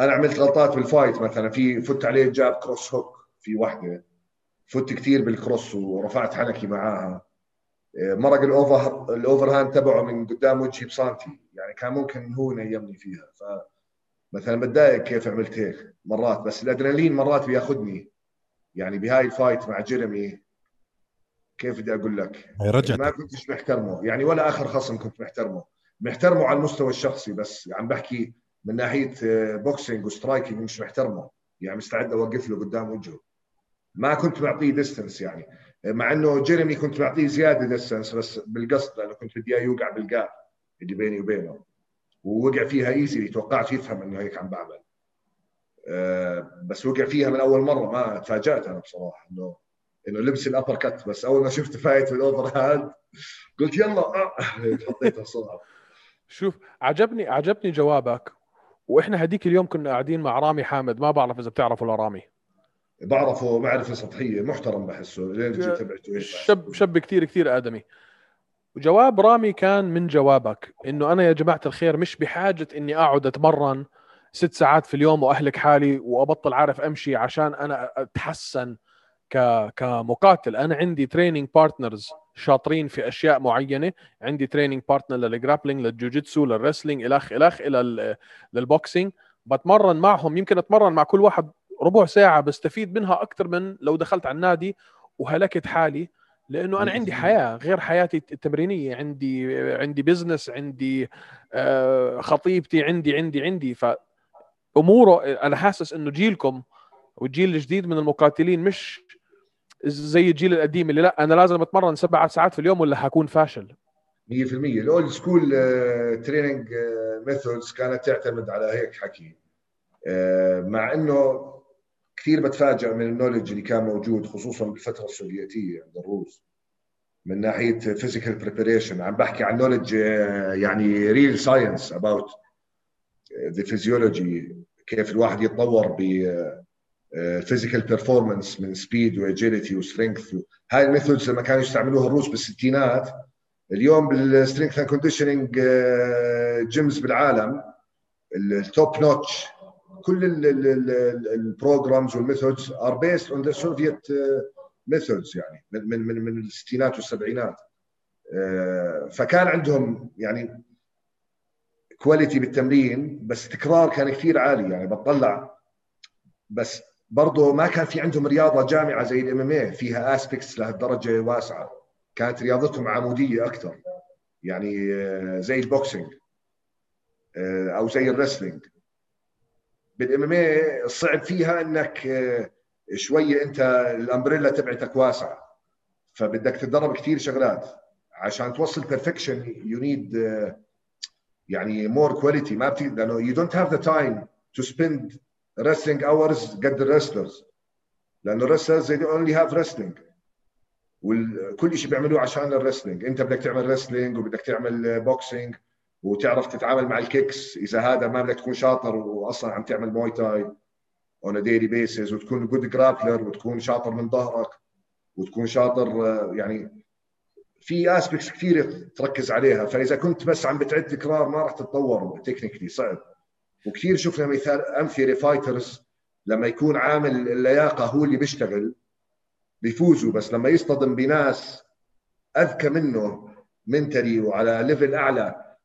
أنا عملت غلطات بال fight مثلا في فت عليه jab cross hook في واحدة فت كثير بال cross ورفعت حنكي معاها. مرق ال over ال overhand تبعه من قدام وجهي بسانتي يعني كان ممكن هو ينيمني فيها. ف مثلا بتضايق كيف عملت هيك مرات بس الأدرينالين مرات بياخذني يعني بهاي ال fight مع جيرمي كيف بدي أقول لك؟ ما كنتش محترمه. يعني ولا آخر خصم كنت محترمه. محترمه على المستوى الشخصي بس. عم بحكي من ناحية boxing و striking مش محترمه. يعني مستعد أوقف له قدام وجهه. ما كنت بعطيه distance يعني. مع إنه جيرمي كنت بعطيه زيادة distance بس بالقصد لأنه كنت بدي إياه يوقع بال gap اللي بيني وبينه. ووقع فيها easy توقعت يفهم إنه هيك عم بعمل. أه بس وقع فيها من أول مرة. ما تفاجأت أنا بصراحة إنه إنه لبس ال uppercut بس أول ما شفت فايت بال overhand قلت يلا آه. حطيتها بسرعة شوف عجبني عجبني جوابك. وإحنا هديك اليوم كنا قاعدين مع رامي حامد. ما بعرف إذا بتعرفه لرامي بعرفه معرفه سطحية محترم بحسه. لين تبعته شب شب كثير كثير آدمي. وجواب رامي كان من جوابك إنه أنا يا جماعة الخير مش بحاجة إني أقعد أتمرن ست ساعات في اليوم وأهلك حالي وأبطل عارف أمشي عشان أنا أتحسن. ك كمقاتل. أنا عندي training partners شاطرين في أشياء معينة. عندي training partner لل grappling للجوجيتسو لل wrestling الخ الخ إلى لل boxing بتمرن معهم يمكن أتمرن مع كل واحد ربع ساعة بستفيد منها أكثر من لو دخلت على النادي وهلكت حالي. لأنه أنا عندي حياة غير حياتي التمرينية. عندي عندي business عندي آه، خطيبتي عندي عندي عندي. ف أموره أنا حاسس إنه جيلكم والجيل الجديد من المقاتلين مش زي الجيل القديم اللي لا أنا لازم أتمرن سبع ساعات في اليوم ولا حكون فاشل؟ 100% ال old school training methods كانت تعتمد على هيك حكي. آه، مع إنه كثير بتفاجئ من ال knowledge اللي كان موجود خصوصا بالفترة السوفيتية عند الروس. من ناحية physical preparation عم بحكي عن knowledge آه، يعني real science about the physiology كيف الواحد يتطور ب physical performance من speed و agility و strength هاي ال methods لما كانوا يستعملوها الروس بالستينات اليوم بال strength and conditioning gyms بالعالم ال top notch كل ال programs وال methods are based on the Soviet methods يعني من من من, الستينات والسبعينات. uh, فكان عندهم يعني quality بالتمرين بس تكرار كان كثير عالي يعني بتطلع. بس برضه ما كان في عندهم رياضة جامعة زي ال MMA فيها aspects لهالدرجه واسعة. كانت رياضتهم عمودية أكثر. يعني uh, زي ال boxing uh, أو زي ال wrestling. بال MMA الصعب فيها إنك آه، شوية أنت ال umbrella تبعتك واسعة. فبدك تتدرب كثير شغلات. عشان توصل perfection you need يعني more quality ما بتي لأنه you don't have the time to spend wrestling hours قد ال wrestlers لأنه ال wrestlers they only have wrestling. وكل شيء بيعملوه عشان ال wrestling أنت بدك تعمل wrestling وبدك تعمل boxing وتعرف تتعامل مع ال kicks إذا هذا ما بدك تكون شاطر واصلا عم تعمل Muay Thai on daily basis وتكون good grappler وتكون شاطر من ظهرك وتكون شاطر آه، يعني في aspects كثيرة تركز عليها. فإذا كنت بس عم بتعد تكرار ما راح تتطور technically صعب. وكثير شفنا مثال أمثلة fighters لما يكون عامل اللياقة هو اللي بيشتغل بيفوزوا بس لما يصطدم بناس أذكى منه mentally وعلى level أعلى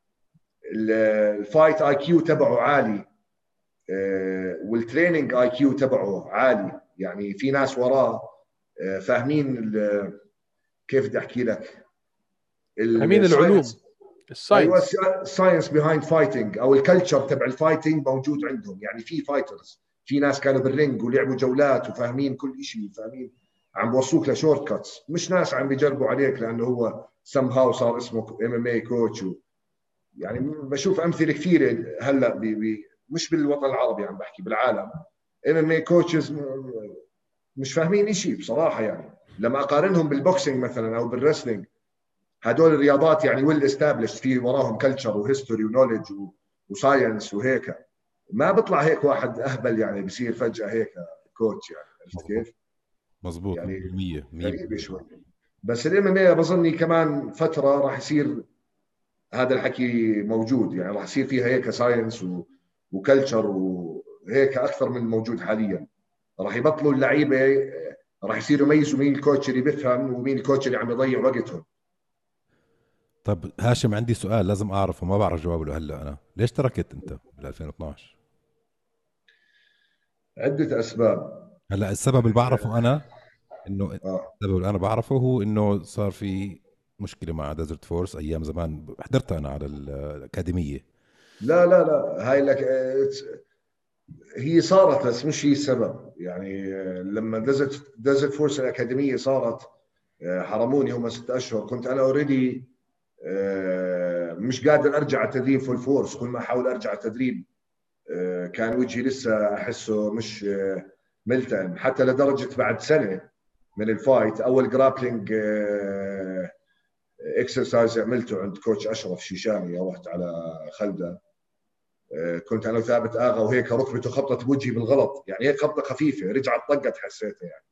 ال fight IQ تبعه عالي وال training IQ تبعه عالي. يعني في ناس وراه آه، فاهمين كيف بدي أحكي لك؟ فاهمين العلوم. ال science. أيوه ال science behind fighting أو ال culture تبع ال fighting موجود عندهم. يعني في fighters في ناس كانوا بال ring ولعبوا جولات وفاهمين كل شيء فاهمين؟ عم بوصلوك ل shortcuts مش ناس عم بيجربوا عليك لأنه هو سم هاو صار اسمه MMA coach يعني بشوف أمثلة كثيرة هلأ بي بي مش بالوطن العربي عم بحكي بالعالم. MMA coaches مش فاهمين شيء بصراحة يعني. لما أقارنهم بال boxing مثلا أو بال wrestling هدول الرياضات يعني well established في وراهم culture و history و knowledge و science وهيك ما بيطلع هيك واحد أهبل يعني بصير فجأة هيك coach يعني عرفت كيف؟ مزبوط يعني 100 100 شوي. بس ال MMA بظني كمان فترة راح يصير هذا الحكي موجود يعني راح يصير فيها هيك science و culture وهيك أكثر من موجود حاليا. راح يبطلوا اللعيبة راح يصيروا يميزوا مين ال coach اللي بيفهم ومين ال coach اللي عم يضيع وقتهم. طب هاشم عندي سؤال لازم أعرفه ما بعرف جوابه له هلا أنا. ليش تركت أنت بال 2012 عدة أسباب. هلأ السبب اللي بعرفه أنا إنه آه. السبب اللي أنا بعرفه هو إنه صار في مشكلة مع ديزرت فورس أيام زمان حضرتها أنا على الأكاديمية. لا لا لا هاي لك هي صارت بس مش هي السبب. يعني لما ديزرت ديزرت فورس الأكاديمية صارت حرموني هم ست أشهر. كنت أنا already مش قادر أرجع على التدريب full force كل ما أحاول أرجع على التدريب كان وجهي لسه أحسه مش ملتئم. حتى لدرجة بعد سنة من ال fight أول grappling exercise عملته عند coach أشرف شيشاني رحت على خلده. آه، كنت أنا وثابت آغا وهيك ركبته خبطت بوجهي بالغلط. يعني هيك خبطة خفيفة رجعت طقت حسيتها يعني.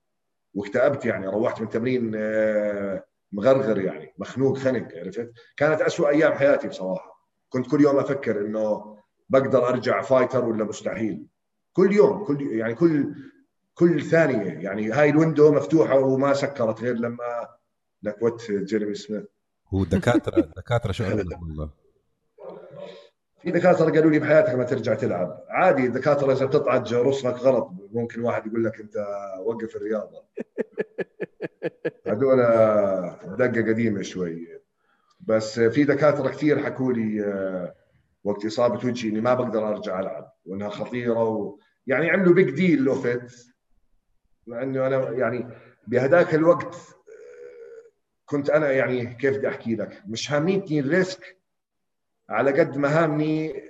واكتئبت يعني روحت من تمرين آه، مغرغر يعني مخنوق خنق عرفت؟ كانت أسوأ أيام حياتي بصراحة. كنت كل يوم أفكر إنه بقدر أرجع fighter ولا مستحيل. كل يوم كل يعني كل كل ثانية يعني هاي ال window مفتوحة وما سكرت غير لما لكوتت جيريمي سميث. هو دكاترة دكاترة شو قالوا لك والله؟ في دكاترة قالوا لي بحياتك ما ترجع تلعب. عادي الدكاتره إذا بتطعج رسلك غلط ممكن واحد يقول لك أنت وقف الرياضة. هذول دقة قديمة شوي. بس في دكاترة كثير حكوا لي آه، وقت إصابة وجهي إني ما بقدر أرجع ألعب وإنها خطيرة و... يعني عملوا big deal لو فتت مع إنه أنا يعني بهذاك الوقت كنت أنا يعني كيف بدي أحكي لك؟ مش هامنيتني ال risk على قد ما هامني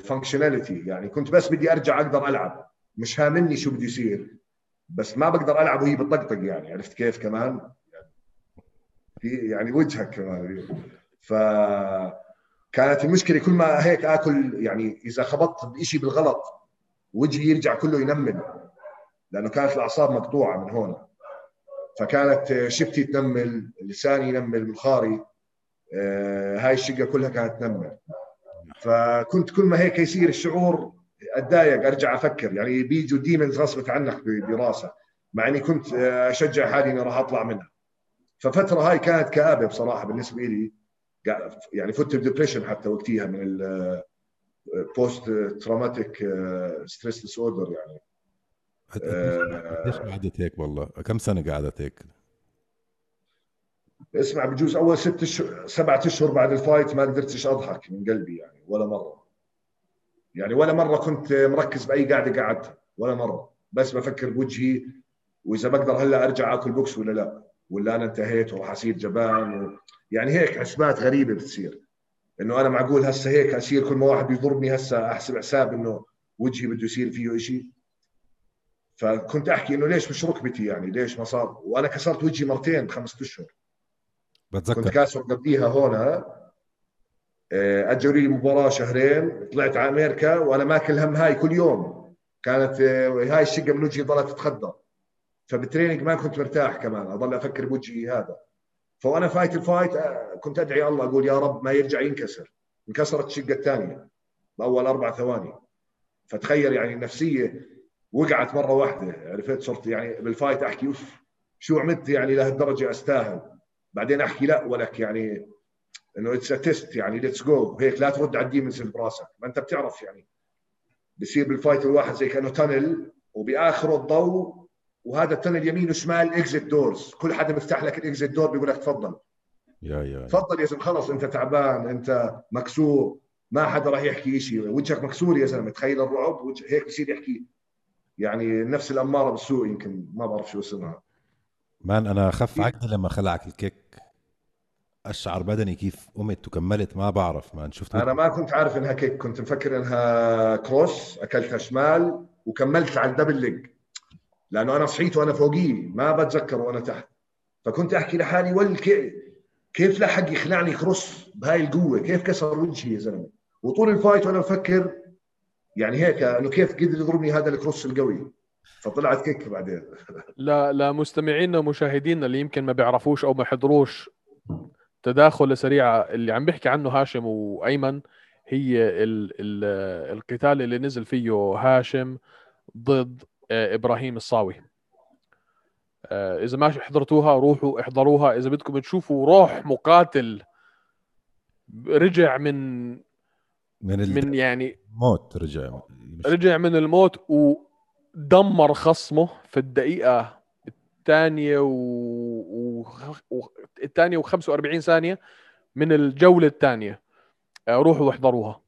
functionality آه، يعني كنت بس بدي أرجع أقدر ألعب. مش هامني شو بده يصير. بس ما بقدر ألعب وهي بتطقطق يعني عرفت كيف كمان؟ في يعني وجهك كمان. ف كانت المشكلة كل ما هيك آكل يعني إذا خبطت بشيء بالغلط وجهي يرجع كله ينمل لأنه كانت الأعصاب مقطوعة من هون. فكانت شفتي تنمل لساني ينمل منخاري آه، هاي الشقة كلها كانت تنمل. فكنت كل ما هيك يصير الشعور أتضايق أرجع أفكر. يعني بيجوا demons غصبت عنك براسه مع إني كنت أشجع حالي إني راح أطلع منها. ففترة هاي كانت كآبة بصراحة بالنسبة لي يعني فت ب depression حتى وقتها من ال post traumatic stress disorder يعني. قديش قعدت هيك والله؟ كم سنة قعدت هيك؟ اسمع بجوز أول ست اشهر سبعة أشهر بعد ال fight ما قدرتش أضحك من قلبي يعني ولا مرة. يعني ولا مرة كنت مركز بأي قاعدة قعدتها ولا مرة. بس بفكر بوجهي وإذا بقدر هلأ أرجع آكل بوكس ولا لا؟ ولا أنا انتهيت وراح اصير جبان و... يعني هيك حسبات غريبة بتصير. إنه أنا معقول هسه هيك أصير كل ما واحد بيضربني هسه أحسب حساب إنه وجهي بده يصير فيه شيء فكنت أحكي إنه ليش مش ركبتي يعني؟ ليش ما صار؟ وأنا كسرت وجهي مرتين بخمسة أشهر. كنت بتذكر كاسر قبليها هون آه، اجوا لي مباراة شهرين طلعت على أمريكا وأنا ماكل هم هاي كل يوم. كانت آه، هاي الشقة من وجهي ضلت تتخدر. فبال training ما كنت مرتاح كمان أضل أفكر بوجهي هذا. فوأنا فايت ال fight آه، كنت أدعي الله أقول يا رب ما يرجع ينكسر. انكسرت الشقة الثانية بأول أربع ثواني. فتخيل يعني النفسية وقعت مرة واحدة عرفت؟ صرت يعني بال fight أحكي oof شو عملت يعني لهالدرجة أستاهل؟ بعدين أحكي لا ولك يعني إنه it's test يعني let's go هيك لا ترد على ال demons اللي براسك. ما أنت بتعرف يعني. بصير بال fight الواحد زي كأنه tunnel وبآخره الضوء وهذا ال tunnel يمين وشمال exit doors كل حدا بيفتح لك ال exit door بيقول لك تفضل. يا يا تفضل يا زلمة خلص أنت تعبان أنت مكسور. ما حدا راح يحكي شيء وجهك مكسور يا زلمة تخيل الرعب وجه هيك بصير يحكي. يعني نفس الأمارة بالسوء يمكن ما بعرف شو اسمها. man أنا خف عقلي لما خلعك ال kick. اقشعر بدني كيف قمت وكملت ما بعرف man شفت أنا ما كنت عارف إنها kick كنت مفكر إنها cross أكلتها شمال وكملت على ال double leg لأنه أنا صحيت وأنا فوقيه ما بتذكر وأنا تحت. فكنت أحكي لحالي ول كيف لحق يخلعني cross بهاي القوة؟ كيف كسر وجهي يا زلمة؟ وطول ال fight وأنا بفكر يعني هيك إنه كيف قدر يضربني هذا ال cross القوي؟ فطلعت كيك بعدين. لا لمستمعينا ومشاهدينا اللي يمكن ما بيعرفوش أو ما حضروش تداخل سريعه اللي عم بيحكي عنه هاشم وأيمن هي ال ال القتال اللي نزل فيه هاشم ضد آه، إبراهيم الصاوي. آه، إذا ما حضرتوها روحوا احضروها. إذا بدكم تشوفوا روح مقاتل رجع من من من يعني الموت رجع. رجع من الموت ودمر خصمه في الدقيقة الثانية و... و... و... الثانية و45 ثانية من الجولة الثانية. آه، روحوا واحضروها.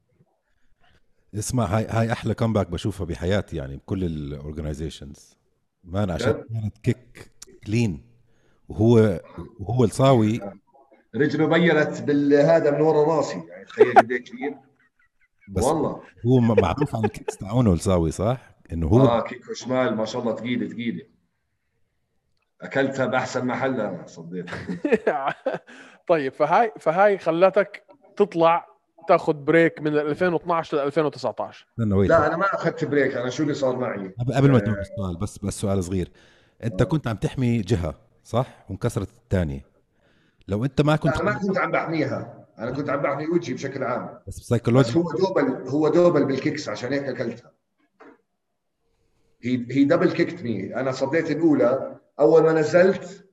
اسمع هاي هاي أحلى comeback بشوفها بحياتي يعني بكل ال organizations man عشان؟ كانت kick clean وهو وهو الصاوي. رجله بينت بالهذا من ورا راسي. يعني تخيل قد إيه كبير بس والله. هو معروف عن ال kicks تاعونه الصاوي صح؟ إنه هو آه كيكو شمال ما شاء الله ثقيله ثقيله اكلتها بأحسن محل أنا صديت طيب فهاي فهاي خلتك تطلع تاخذ break من 2012 ل 2019 استنى wait. لا أنا ما أخذت break أنا شو اللي صار معي؟ قبل ما تقول السؤال بس بس سؤال صغير. أنت كنت عم تحمي جهة صح؟ وانكسرت الثانية. لو أنت ما كنت أنا ما كنت عم بحميها. أنا كنت عم بحمي وجهي بشكل عام. بس بس بسايكولوجي هو double هو double بال kicks عشان هيك أكلتها. هي هي double kicked me أنا صديت الأولى أول ما نزلت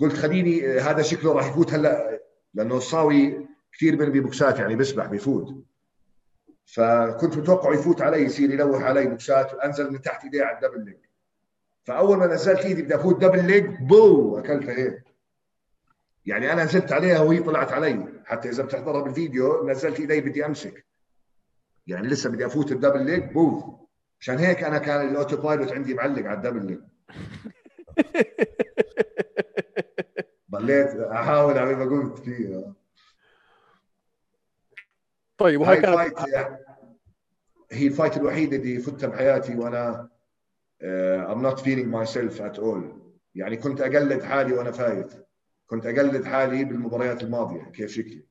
قلت خليني هذا شكله راح يفوت هلأ لأنه الصاوي كثير بيرمي بوكسات يعني بيسبح بيفوت. فكنت متوقع يفوت علي يصير يلوح علي بوكسات وانزل من تحت ايديه على ال double leg فأول ما نزلت إيدي بدي أفوت double leg boo اكلتها هيك. يعني أنا نزلت عليها وهي طلعت علي. حتى إذا بتحضرها بالفيديو نزلت إيدي بدي أمسك. يعني لسه بدي أفوت ال double leg boo عشان هيك أنا كان ال autopilot عندي معلق على ال double leg ضليت أحاول على ما قلت فيها طيب هاي وهي كانت هي ال fight الوحيدة اللي فتها بحياتي وأنا uh, I'm not feeling myself at all. يعني كنت أقلد حالي وأنا فايت. كنت أقلد حالي بالمباريات الماضية كيف شكلي.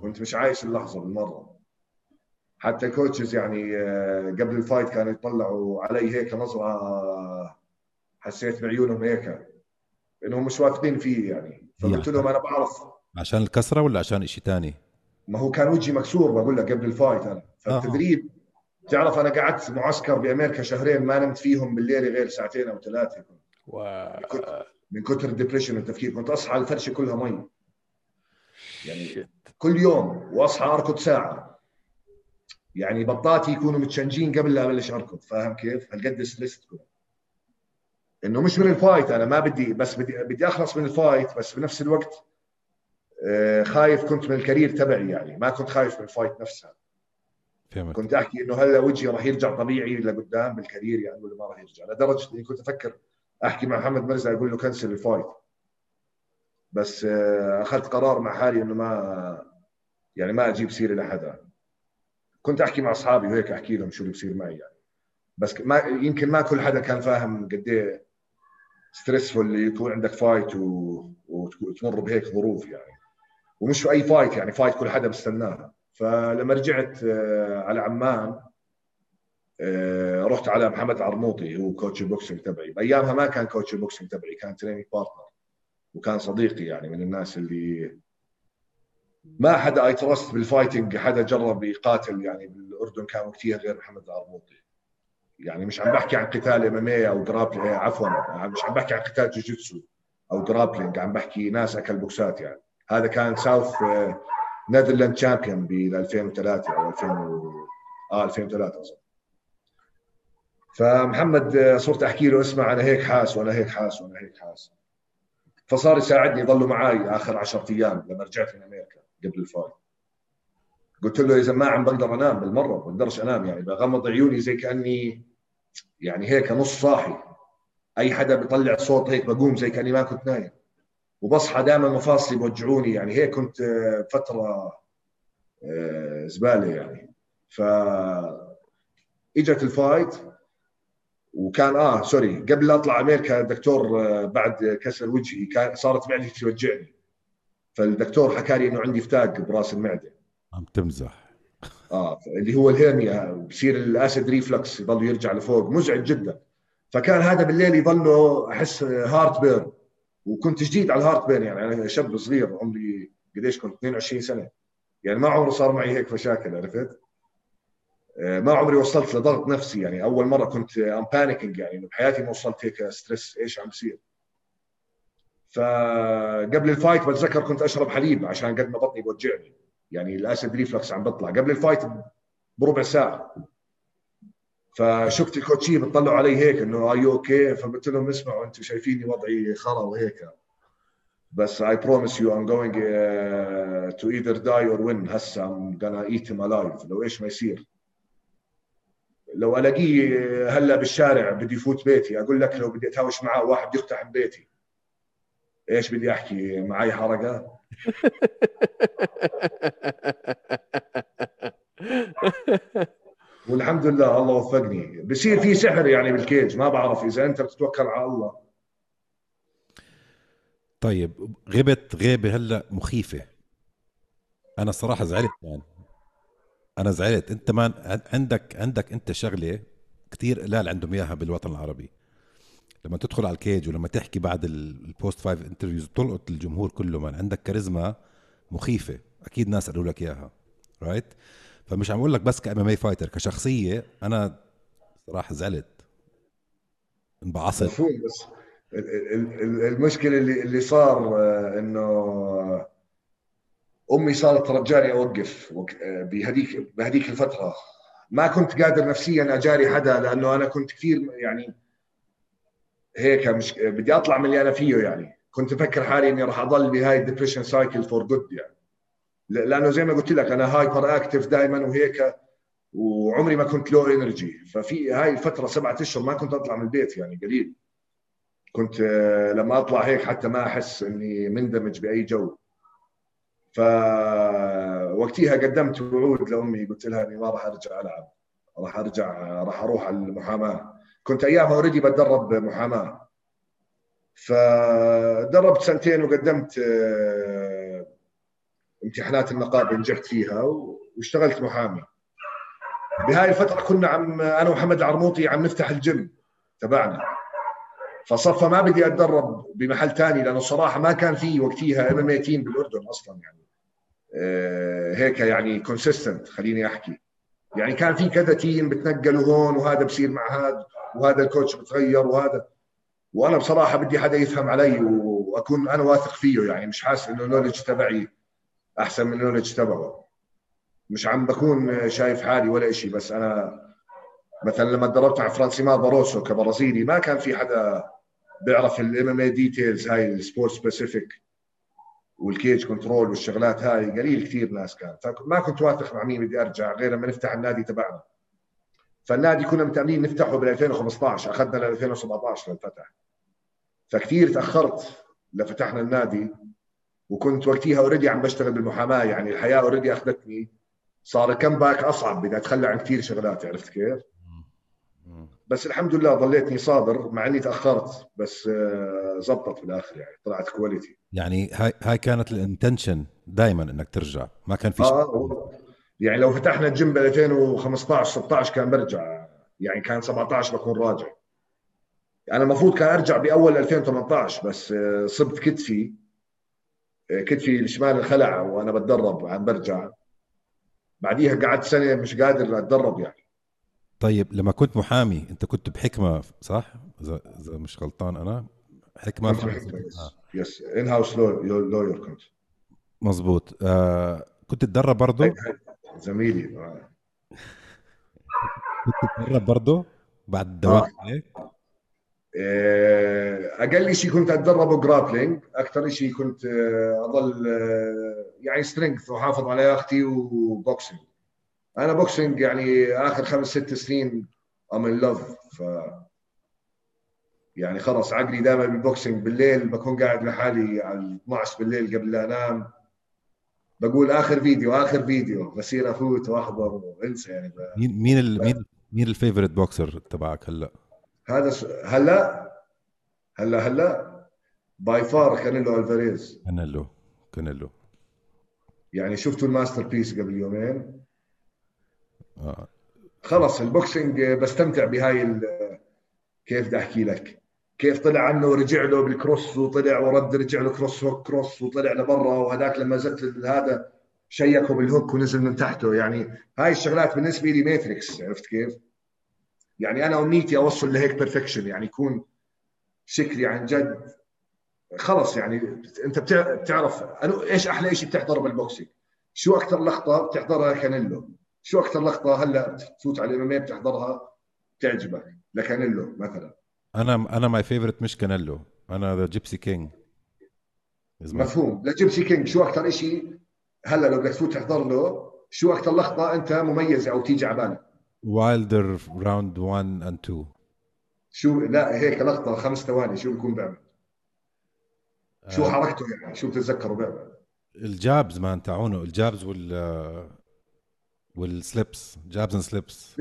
كنت مش عايش اللحظة بالمرة. حتى ال coaches يعني آه، قبل ال fight كانوا يطلعوا علي هيك نظره حسيت بعيونهم هيك إنهم مش واثقين فيه يعني. فقلت لهم أنا بعرف. عشان الكسرة ولا عشان شيء ثاني؟ ما هو كان وجهي مكسور بقول لك قبل ال fight أنا. فالتدريب تعرف أنا قعدت معسكر بأمريكا شهرين ما نمت فيهم بالليل غير ساعتين أو ثلاثة. و... من كتر ال depression والتفكير. كنت أصحى الفرشة كلها مي. يعني shit. كل يوم وأصحى أركض ساعة. يعني بطاتي يكونوا متشنجين قبل لا أبلش أركض. فاهم كيف؟ هالقد stress تكون إنه مش من ال fight أنا ما بدي بس بدي بدي أخلص من ال fight بس بنفس الوقت آه، خايف كنت من ال career تبعي يعني ما كنت خايف من ال fight نفسها. فهمت. كنت أحكي إنه هلأ وجهي راح يرجع طبيعي لقدام بال career يعني ولا ما راح يرجع. لدرجة إني كنت أفكر أحكي مع محمد مرزا أقول له cancel ال fight بس آه، أخذت قرار مع حالي إنه ما يعني ما أجيب سيرة لحدا. كنت أحكي مع أصحابي وهيك أحكي لهم شو اللي بصير معي يعني. بس ما يمكن ما كل حدا كان فاهم قد إيه stressful يكون عندك fight و... وتمر بهيك ظروف يعني. ومش أي fight يعني fight كل حدا بستناها فلما رجعت آه، على عمان آه، رحت على محمد عرموطي هو coach ال boxing تبعي. بأيامها ما كان coach ال boxing تبعي كان training partner وكان صديقي يعني من الناس اللي ما حدا I trust بال fighting حدا جرب يقاتل يعني بالأردن كانوا كثير غير محمد العرموطي يعني مش عم بحكي عن قتال MMA أو grappling عفوا مش عم بحكي عن قتال جوجيتسو أو grappling عم بحكي ناس اكل بوكسات يعني. هذا كان South Netherlands champion ب 2003 أو 2000 آه 2003 أظن. فمحمد آه، صرت أحكي له اسمع أنا هيك حاس وأنا هيك حاس وأنا هيك حاس. فصار يساعدني يضلوا معي آخر 10 أيام لما رجعت من أمريكا قبل ال fight قلت له إذا ما عم بقدر أنام بالمرة ما بقدرش أنام يعني بغمض عيوني زي كأني يعني هيك نص صاحي. أي حدا بيطلع صوت هيك بقوم زي كاني ما كنت نايم. وبصحى دائما مفاصلي بوجعوني يعني هيك كنت آه، فترة آه، زبالة يعني. ف إجت ال fight وكان آه sorry قبل لا أطلع أمريكا الدكتور آه، بعد كسر وجهي كان صارت معدتي توجعني. فالدكتور حكى لي إنه عندي فتاق براس المعدة. عم تمزح. آه اللي هو ال hernia بصير ال acid reflux يضل يرجع لفوق مزعج جدا. فكان هذا بالليل يضل أحس heartburn وكنت جديد على ال heartburn يعني أنا شاب صغير عمري قديش كنت؟ 22 سنة. يعني ما عمري صار معي هيك مشاكل عرفت؟ آه، ما عمري وصلت لضغط نفسي يعني أول مرة كنت I'm panicking يعني بحياتي ما وصلت هيك stress إيش عم بصير؟ فقبل ال fight بتذكر كنت أشرب حليب عشان قد ما بطني بوجعني. يعني ال acid reflux عم بطلع قبل ال fight بربع ساعة. فشفت ال coaches بتطلعوا علي هيك إنه are you okay فقلت لهم اسمعوا أنتم شايفيني وضعي خرا وهيك. بس I promise you I'm going uh, to either die or win. هسه I'm gonna eat him alive. لو إيش ما يصير. لو ألاقيه هلأ بالشارع بدي يفوت بيتي. أقول لك لو بدي أتهاوش معاه واحد يقتحم بيتي. إيش بدي أحكي؟ معي حركة؟ والحمد لله الله وفقني. بصير في سحر يعني بالكيج ما بعرف إذا أنت بتتوكل على الله. طيب غبت غيبة هلأ مخيفة. أنا صراحة زعلت يعني. أنا زعلت. أنت ما عندك عندك أنت شغلة كثير قلال عندهم إياها بالوطن العربي. لما تدخل على ال cage ولما تحكي بعد ال post-fight interviews تلقط الجمهور كله من عندك كاريزما مخيفة. أكيد ناس قالوا لك إياها right? فمش عم أقول لك بس كام MMA fighter كشخصية أنا صراحة زعلت. انبعصت مفهوم بس المشكلة اللي اللي صار آه، إنه أمي صارت ترجاني أوقف آه، بهذيك بهذيك الفترة. ما كنت قادر نفسيا أجاري حدا لأنه أنا كنت كثير يعني هيك مش بدي أطلع من اللي أنا فيه يعني. كنت أفكر حالي إني راح أضل بهاي ال depression cycle for good يعني. لأنه زي ما قلت لك أنا hyperactive دائما وهيك وعمري ما كنت low energy ففي هاي الفترة سبعة أشهر ما كنت أطلع من البيت يعني قليل. كنت آه، لما أطلع هيك حتى ما أحس إني مندمج بأي جو. فوقتها قدمت وعود لأمي قلت لها إني ما راح أرجع ألعب. راح أرجع راح أروح على المحاماة. كنت أيامها already بتدرب محاماة. فدربت سنتين وقدمت آه، امتحانات النقابه نجحت فيها واشتغلت محامي. بهاي الفترة كنا عم أنا ومحمد العرموطي عم نفتح الجيم تبعنا. فصفى ما بدي أتدرب بمحل ثاني لأنه صراحة ما كان في وقتها MMA team بالأردن أصلا يعني. آه، هيك يعني consistent خليني أحكي. يعني كان في كذا team بتنقلوا هون وهذا بصير مع هذا وهذا ال coach بتغير وهذا. وأنا بصراحة بدي حدا يفهم علي وأكون أنا واثق فيه يعني مش حاسس إنه ال knowledge تبعي أحسن من ال knowledge تبعه. مش عم بكون شايف حالي ولا شيء بس أنا مثلا لما تدربت مع فرانسيما باروسو كبرازيلي ما كان في حدا بيعرف ال MMA details هاي ال sport specific وال cage control والشغلات هاي. قليل كثير ناس كان. فما كنت واثق مع مين بدي أرجع غير لما نفتح النادي تبعنا. فالنادي كنا متأملين نفتحه بال 2015 أخذنا ل 2017 للفتح. فكثير تأخرت لفتحنا النادي وكنت وقتها already عم بشتغل بالمحاماة يعني الحياة already أخذتني. صار ال comeback أصعب بدي أتخلى عن كثير شغلات عرفت كيف؟ بس الحمد لله ضليتني صابر مع إني تأخرت بس آه، زبطت بالآخر يعني طلعت quality يعني هاي هاي كانت ال intention دائما إنك ترجع ما كان في آه يعني لو فتحنا الجيم ب 2015 16 كان برجع يعني كان 17 بكون راجع. أنا المفروض كان أرجع بأول 2018 بس آه، صبت كتفي آه، كتفي الشمال انخلع وأنا بتدرب عم برجع. بعديها قعدت سنة مش قادر أتدرب يعني. طيب لما كنت محامي أنت كنت بحكمة صح؟ إذا إذا مش غلطان أنا. حكمة كنت بحكمة، yes yes. in-house lawyer كنت. مزبوط آه كنت تتدرب برضه زميلي. آه. كنت تتدرب برضه بعد الدوام عليك؟ آه، أقل شيء كنت اتدرب grappling أكثر شيء كنت آه، اضل آه، يعني strength واحافظ على لياقتي و boxing أنا boxing يعني آخر خمس ست سنين I'm in love ف يعني خلص عقلي دائما بال boxing بالليل بكون قاعد لحالي على 12 بالليل قبل لا أنام بقول آخر فيديو آخر فيديو بصير أفوت وأحضر وأنسى يعني ب... مين مين ال مين مين ال favorite boxer تبعك هلأ؟ هذا س... هلا؟ هلا هلا؟ by far كانيلو الفاريز كانيلو كانيلو. يعني شفتوا ال masterpiece قبل يومين؟ آه. خلص ال boxing بستمتع بهاي ال- كيف بدي أحكي لك. كيف طلع عنه ورجع له بال cross وطلع ورد رجع له cross hook cross وطلع لبرا وهذاك لما زت هذا شيكه بال hook ونزل من تحته. يعني هاي الشغلات بالنسبة لي Matrix عرفت كيف؟ يعني أنا أمنيتي أوصل لهيك perfection يعني يكون شكلي عن جد خلص يعني. أنت بتع- بتعرف أنا إيش أحلى شيء بتحضره بال boxing شو أكثر لقطة بتحضرها كانيلو؟ شو أكثر لقطة هلأ بتفوت على الام بتحضرها بتعجبك؟ لكانيلو مثلا. أنا أنا my favorite مش كانيلو أنا the Gypsy King مفهوم. ل Gypsy King شو أكثر شيء هلأ لو بدك تفوت تحضر له شو أكثر لقطة أنت مميزه أو تيجي على بالك؟ وايلدر round 1 and 2 شو لا هيك لقطة خمس ثواني شو بيكون بيعمل؟ شو آه. حركته يعني؟ شو بتتذكره بيعمل؟ ال jabs man تاعونه ال jabs وال وال slips jabs and slips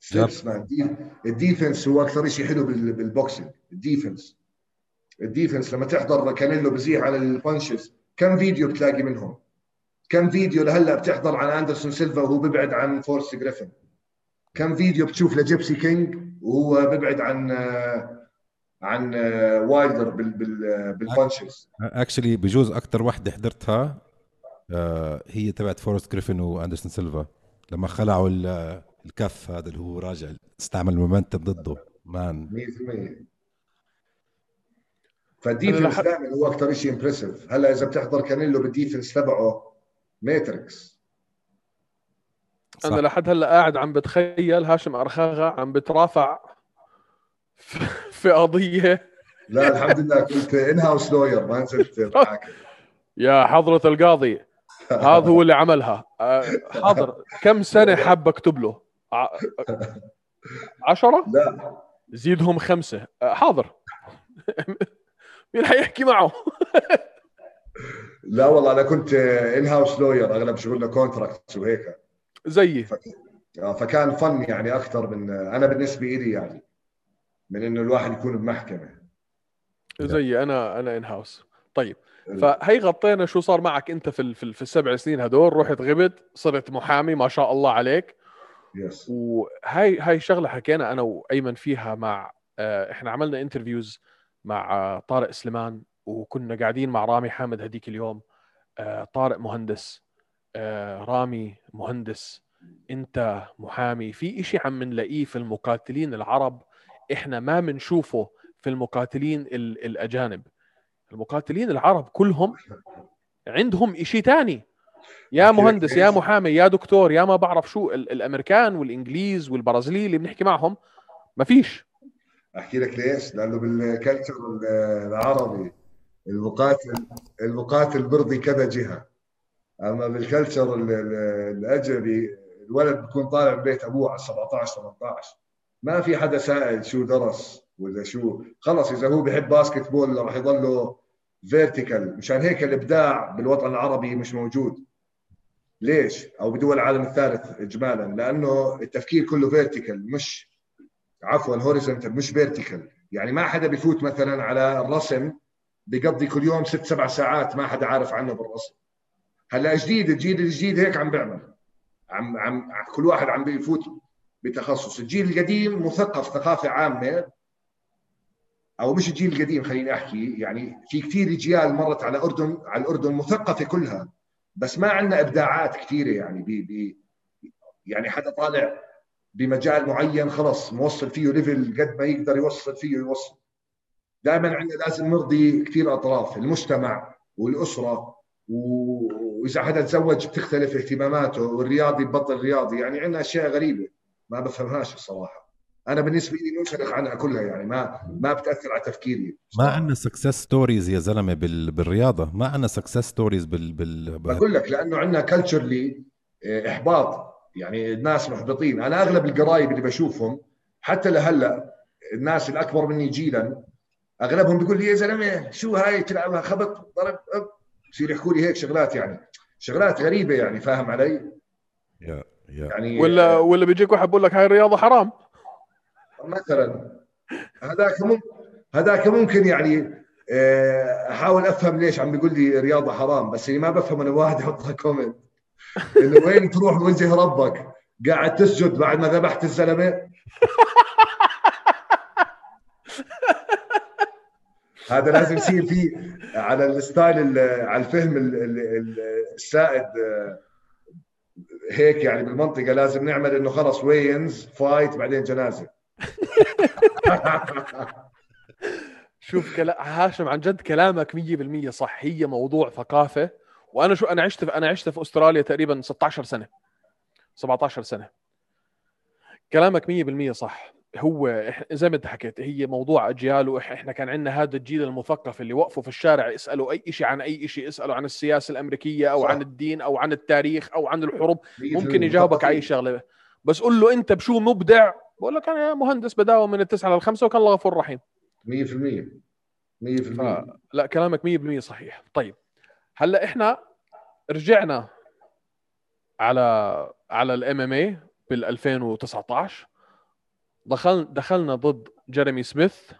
slips man de- ال defense هو أكثر شيء حلو بال- بال boxing. ال defense. ال defense لما تحضر كانيلو بزيح على ال punches كم فيديو بتلاقي منهم؟ كم فيديو لهلا بتحضر عن أندرسون سيلفا وهو بيبعد عن فورست جريفن؟ كم فيديو بتشوف ل Gypsy King وهو بيبعد عن آه، عن آه، وايلدر بال بال بال punches؟ actually بجوز أكثر وحدة حضرتها آه، هي تبعت فورست جريفن وأندرسون سيلفا. لما خلعوا ال- الكف هذا اللي هو راجع استعمل ال momentum ضده. man 100% فال defense دائما هو أكثر شيء impressive هلا إذا بتحضر كانيلو بال defense تبعه Matrix. أنا لحد هلأ قاعد عم بتخيل هاشم أرخاغا عم بترافع في- قضية. لا الحمد لله كنت ان هاوس لوير ما نزلت يا حضرة القاضي هذا هو اللي عملها. آه، حاضر. كم سنة حاب أكتب له؟ عشرة؟ لا. زيدهم خمسة. آه، حاضر. مين حيحكي معه؟ لا والله أنا كنت in-house lawyer أغلب شغلنا contracts وهيك. زيي. آه، فكان fun يعني أكثر من أنا بالنسبة لي يعني من إنه الواحد يكون بمحكمة. زيي أنا أنا in-house طيب فهي غطينا شو صار معك أنت في في, في السبع سنين هدول رحت غبت صرت محامي ما شاء الله عليك. yes وهاي هاي شغلة حكينا أنا وأيمن فيها مع آه، إحنا عملنا interviews مع آه، طارق سليمان وكنا قاعدين مع رامي حامد هديك اليوم آه، طارق مهندس آه، رامي مهندس انت محامي في إشي عم نلاقيه في المقاتلين العرب إحنا ما بنشوفه في المقاتلين ال- الأجانب المقاتلين العرب كلهم عندهم إشي تاني يا مهندس يا؟ محامي يا دكتور يا ما بعرف شو ال- الأمريكان والإنجليز والبرازيلي اللي بنحكي معهم ما فيش أحكي لك ليش؟ لأنه بال culture العربي المقاتل المقاتل برضي كذا جهة. أما بال culture ال- ال- الأجنبي الولد بيكون طالع من بيت أبوه على 17 18 ما في حدا سائل شو درس ولا شو. خلص إذا هو بحب basketball راح يضله vertical مشان هيك الإبداع بالوطن العربي مش موجود. ليش؟ أو بدول العالم الثالث اجمالا. لأنه التفكير كله vertical مش عفوا horizontal مش vertical يعني ما حدا بيفوت مثلا على الرسم بيقضي كل يوم ست سبع ساعات ما حدا عارف عنه بالرسم. هلا جديد الجيل الجديد هيك عم بيعمل. عم عم كل واحد عم بيفوت بتخصص. الجيل القديم مثقف ثقافة عامة. أو مش الجيل القديم خليني أحكي. يعني في كثير اجيال مرت على أردن على الأردن مثقفة كلها. بس ما عندنا إبداعات كثيرة يعني. بي بي يعني حدا طالع بمجال معين خلص موصل فيه level قد ما يقدر يوصل فيه يوصل دائما عندنا لازم نرضي كثير أطراف المجتمع والأسرة وإذا حدا تزوج بتختلف اهتماماته والرياضي ببطل رياضي يعني عندنا أشياء غريبة ما بفهمهاش الصراحة. أنا بالنسبة لي منسلخ عنها كلها يعني ما ما بتأثر على تفكيري. ما عندنا success stories يا زلمة بال... بالرياضة. ما عندنا success stories بال, بال... بقول لك لأنه عندنا كلتشرلي إحباط. يعني الناس محبطين. أنا أغلب القرايب اللي بشوفهم حتى لهلأ الناس الأكبر مني جيلا أغلبهم بيقول لي يا زلمة شو هاي؟ تلعبها خبط ضرب بصير يحكوا لي هيك شغلات يعني. شغلات غريبة يعني فاهم علي؟ يا يا. يعني ولا ولا بيجيك واحد بقول لك هاي الرياضه حرام؟ مثلا. هذاك ممكن هذاك ممكن يعني آه، أحاول أفهم ليش عم بيقول لي رياضة حرام بس اللي ما بفهم أنا واحد يحط comment. إنه وين تروح وجه ربك؟ قاعد تسجد بعد ما ذبحت الزلمة. هذا لازم يصير فيه على ال style على الفهم السائد آه، هيك يعني بالمنطقة لازم نعمل إنه خلص wins fight بعدين جنازة. شوف كلام هاشم عن جد كلامك 100% صح. هي موضوع ثقافة. وأنا شو أنا عشت في أنا عشت في أستراليا تقريبا 16 سنة. 17 سنة. كلامك 100% صح. هو زي ما انت حكيت هي موضوع أجيال وإحنا كان عندنا هذا الجيل المثقف اللي وقفوا في الشارع يسألوا أي شيء عن أي شيء يسألوا عن السياسة الأمريكية أو صح. عن الدين أو عن التاريخ أو عن الحروب. ممكن يجاوبك على أي شغلة. بس قول له أنت بشو مبدع؟ بقول لك أنا مهندس بداوم من التسعة للخمسه وكان الله غفور رحيم. 100% 100% لا كلامك 100% صحيح. طيب هلأ إحنا رجعنا على على الام إم اي بال 2019 دخل دخلنا ضد جيريمي سميث.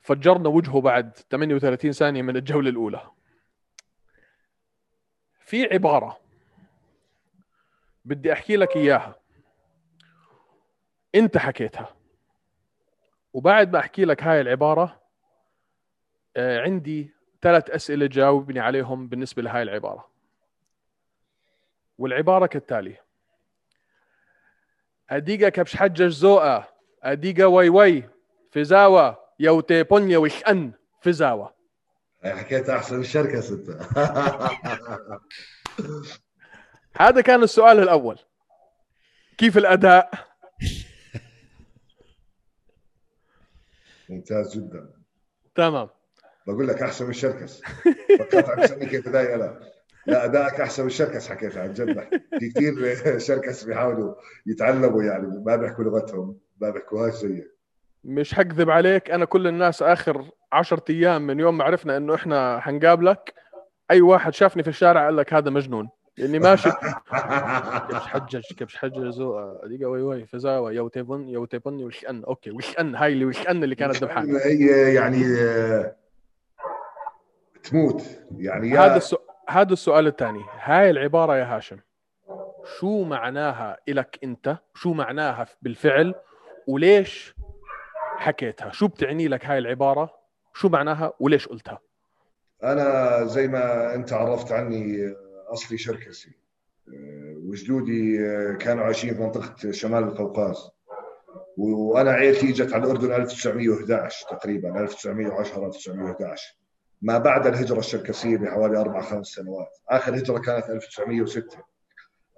فجرنا وجهه بعد 38 ثانية من الجولة الأولى. في عبارة بدي أحكي لك إياها. أنت حكيتها. وبعد ما أحكي لك هاي العبارة آه، عندي ثلاث أسئلة جاوبني عليهم بالنسبة لهاي العبارة. والعبارة كالتالي اديجا كبش حجج زوقا اديجا وي وي. فزاوة يوتي بونيا وشأن. فزاوة حكيت أحسن الشركة ستة. هذا كان السؤال الأول. كيف الأداء؟ ممتاز جدا. تمام. بقول لك أحسن من الشركس فكرت عم كيف ادائي أنا. لا ادائك أحسن من الشركس حكيت عن جد. في كثير شركس بيحاولوا يتعلموا يعني ما بيحكوا لغتهم ما بيحكوهاش زيك مش حكذب عليك أنا كل الناس آخر 10 أيام من يوم ما عرفنا إنه إحنا حنقابلك أي واحد شافني في الشارع قال لك هذا مجنون. لأني ماشي. كبش حجج كبش حجج دقيقة وي وي فزاوة. يو تيبن يو تيبن وش ان أوكي وش ان هاي اللي وش ان اللي كانت ذبحان هي يعني آه، تموت. يعني هذا السؤال هذا السؤال الثاني. هاي العبارة يا هاشم شو معناها إلك أنت؟ شو معناها بالفعل؟ وليش حكيتها؟ شو بتعني لك هاي العبارة؟ شو معناها؟ وليش قلتها؟ أنا زي ما أنت عرفت عني أصلي شركسي. وجدودي كانوا عايشين في منطقة شمال القوقاز. وأنا عيلتي اجت على الأردن 1911 تقريبا 1910 1911 ما بعد الهجرة الشركسية بحوالي أربع خمس سنوات. آخر هجرة كانت 1906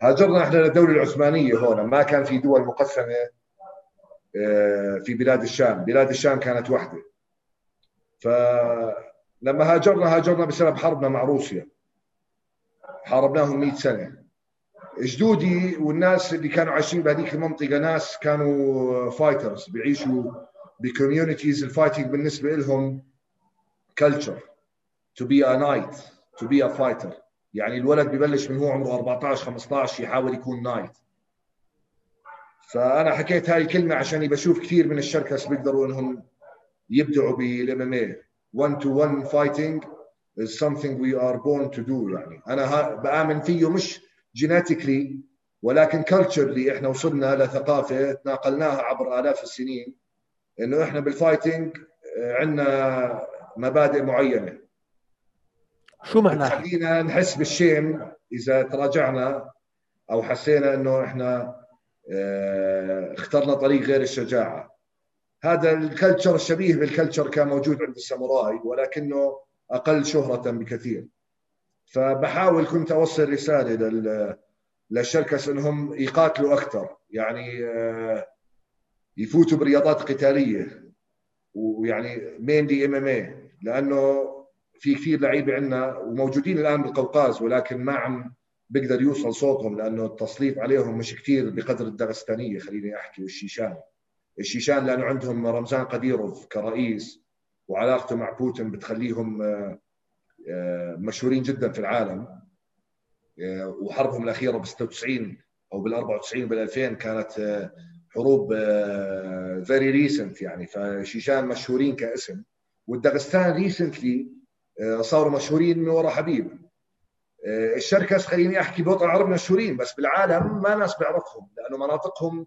هاجرنا إحنا للدولة العثمانية هون. ما كان في دول مقسمة آه، في بلاد الشام. بلاد الشام كانت وحدة. فلما هاجرنا هاجرنا بسبب حربنا مع روسيا. حاربناهم 100 سنة. جدودي والناس اللي كانوا عايشين بهذيك المنطقة ناس كانوا fighters بيعيشوا ب communities ال fighting بالنسبة لهم culture to be a knight to be a fighter. يعني الولد ببلش من هو عمره 14 15 يحاول يكون knight فأنا حكيت هاي الكلمة عشان بشوف كثير من الشركس بيقدروا إنهم يبدعوا بال MMA 1 to 1 fighting is something we are born to do. يعني أنا بآمن فيه مش genetically ولكن culturally إحنا وصلنا لثقافة تناقلناها عبر آلاف السنين إنه إحنا بال fighting عندنا مبادئ معينة. شو معناها؟ خلينا نحس بال shame إذا تراجعنا أو حسينا إنه إحنا آه، اخترنا طريق غير الشجاعة. هذا ال culture الشبيه بال culture كان موجود عند الساموراي ولكنه أقل شهرة بكثير. فبحاول كنت أوصل رسالة لل للشركس إنهم يقاتلوا أكثر. يعني آه، يفوتوا برياضات قتالية. ويعني mainly MMA لأنه في كثير لعيبة عندنا وموجودين الآن بالقوقاز ولكن ما عم بيقدر يوصل صوتهم لأنه التسليط عليهم مش كثير بقدر الدغستانية خليني أحكي والشيشان. الشيشان لأنه عندهم رمزان قديروف كرئيس وعلاقته مع بوتين بتخليهم آه، آه، مشهورين جدا في العالم. آه، وحربهم الأخيرة ب 96 أو بال 94 وبال 2000 كانت حروب very recent يعني. فشيشان مشهورين كاسم. والدغستان recently صاروا مشهورين من وراء حبيب. الشركس خليني أحكي بوطن العرب مشهورين بس بالعالم ما ناس بيعرفهم لأنه مناطقهم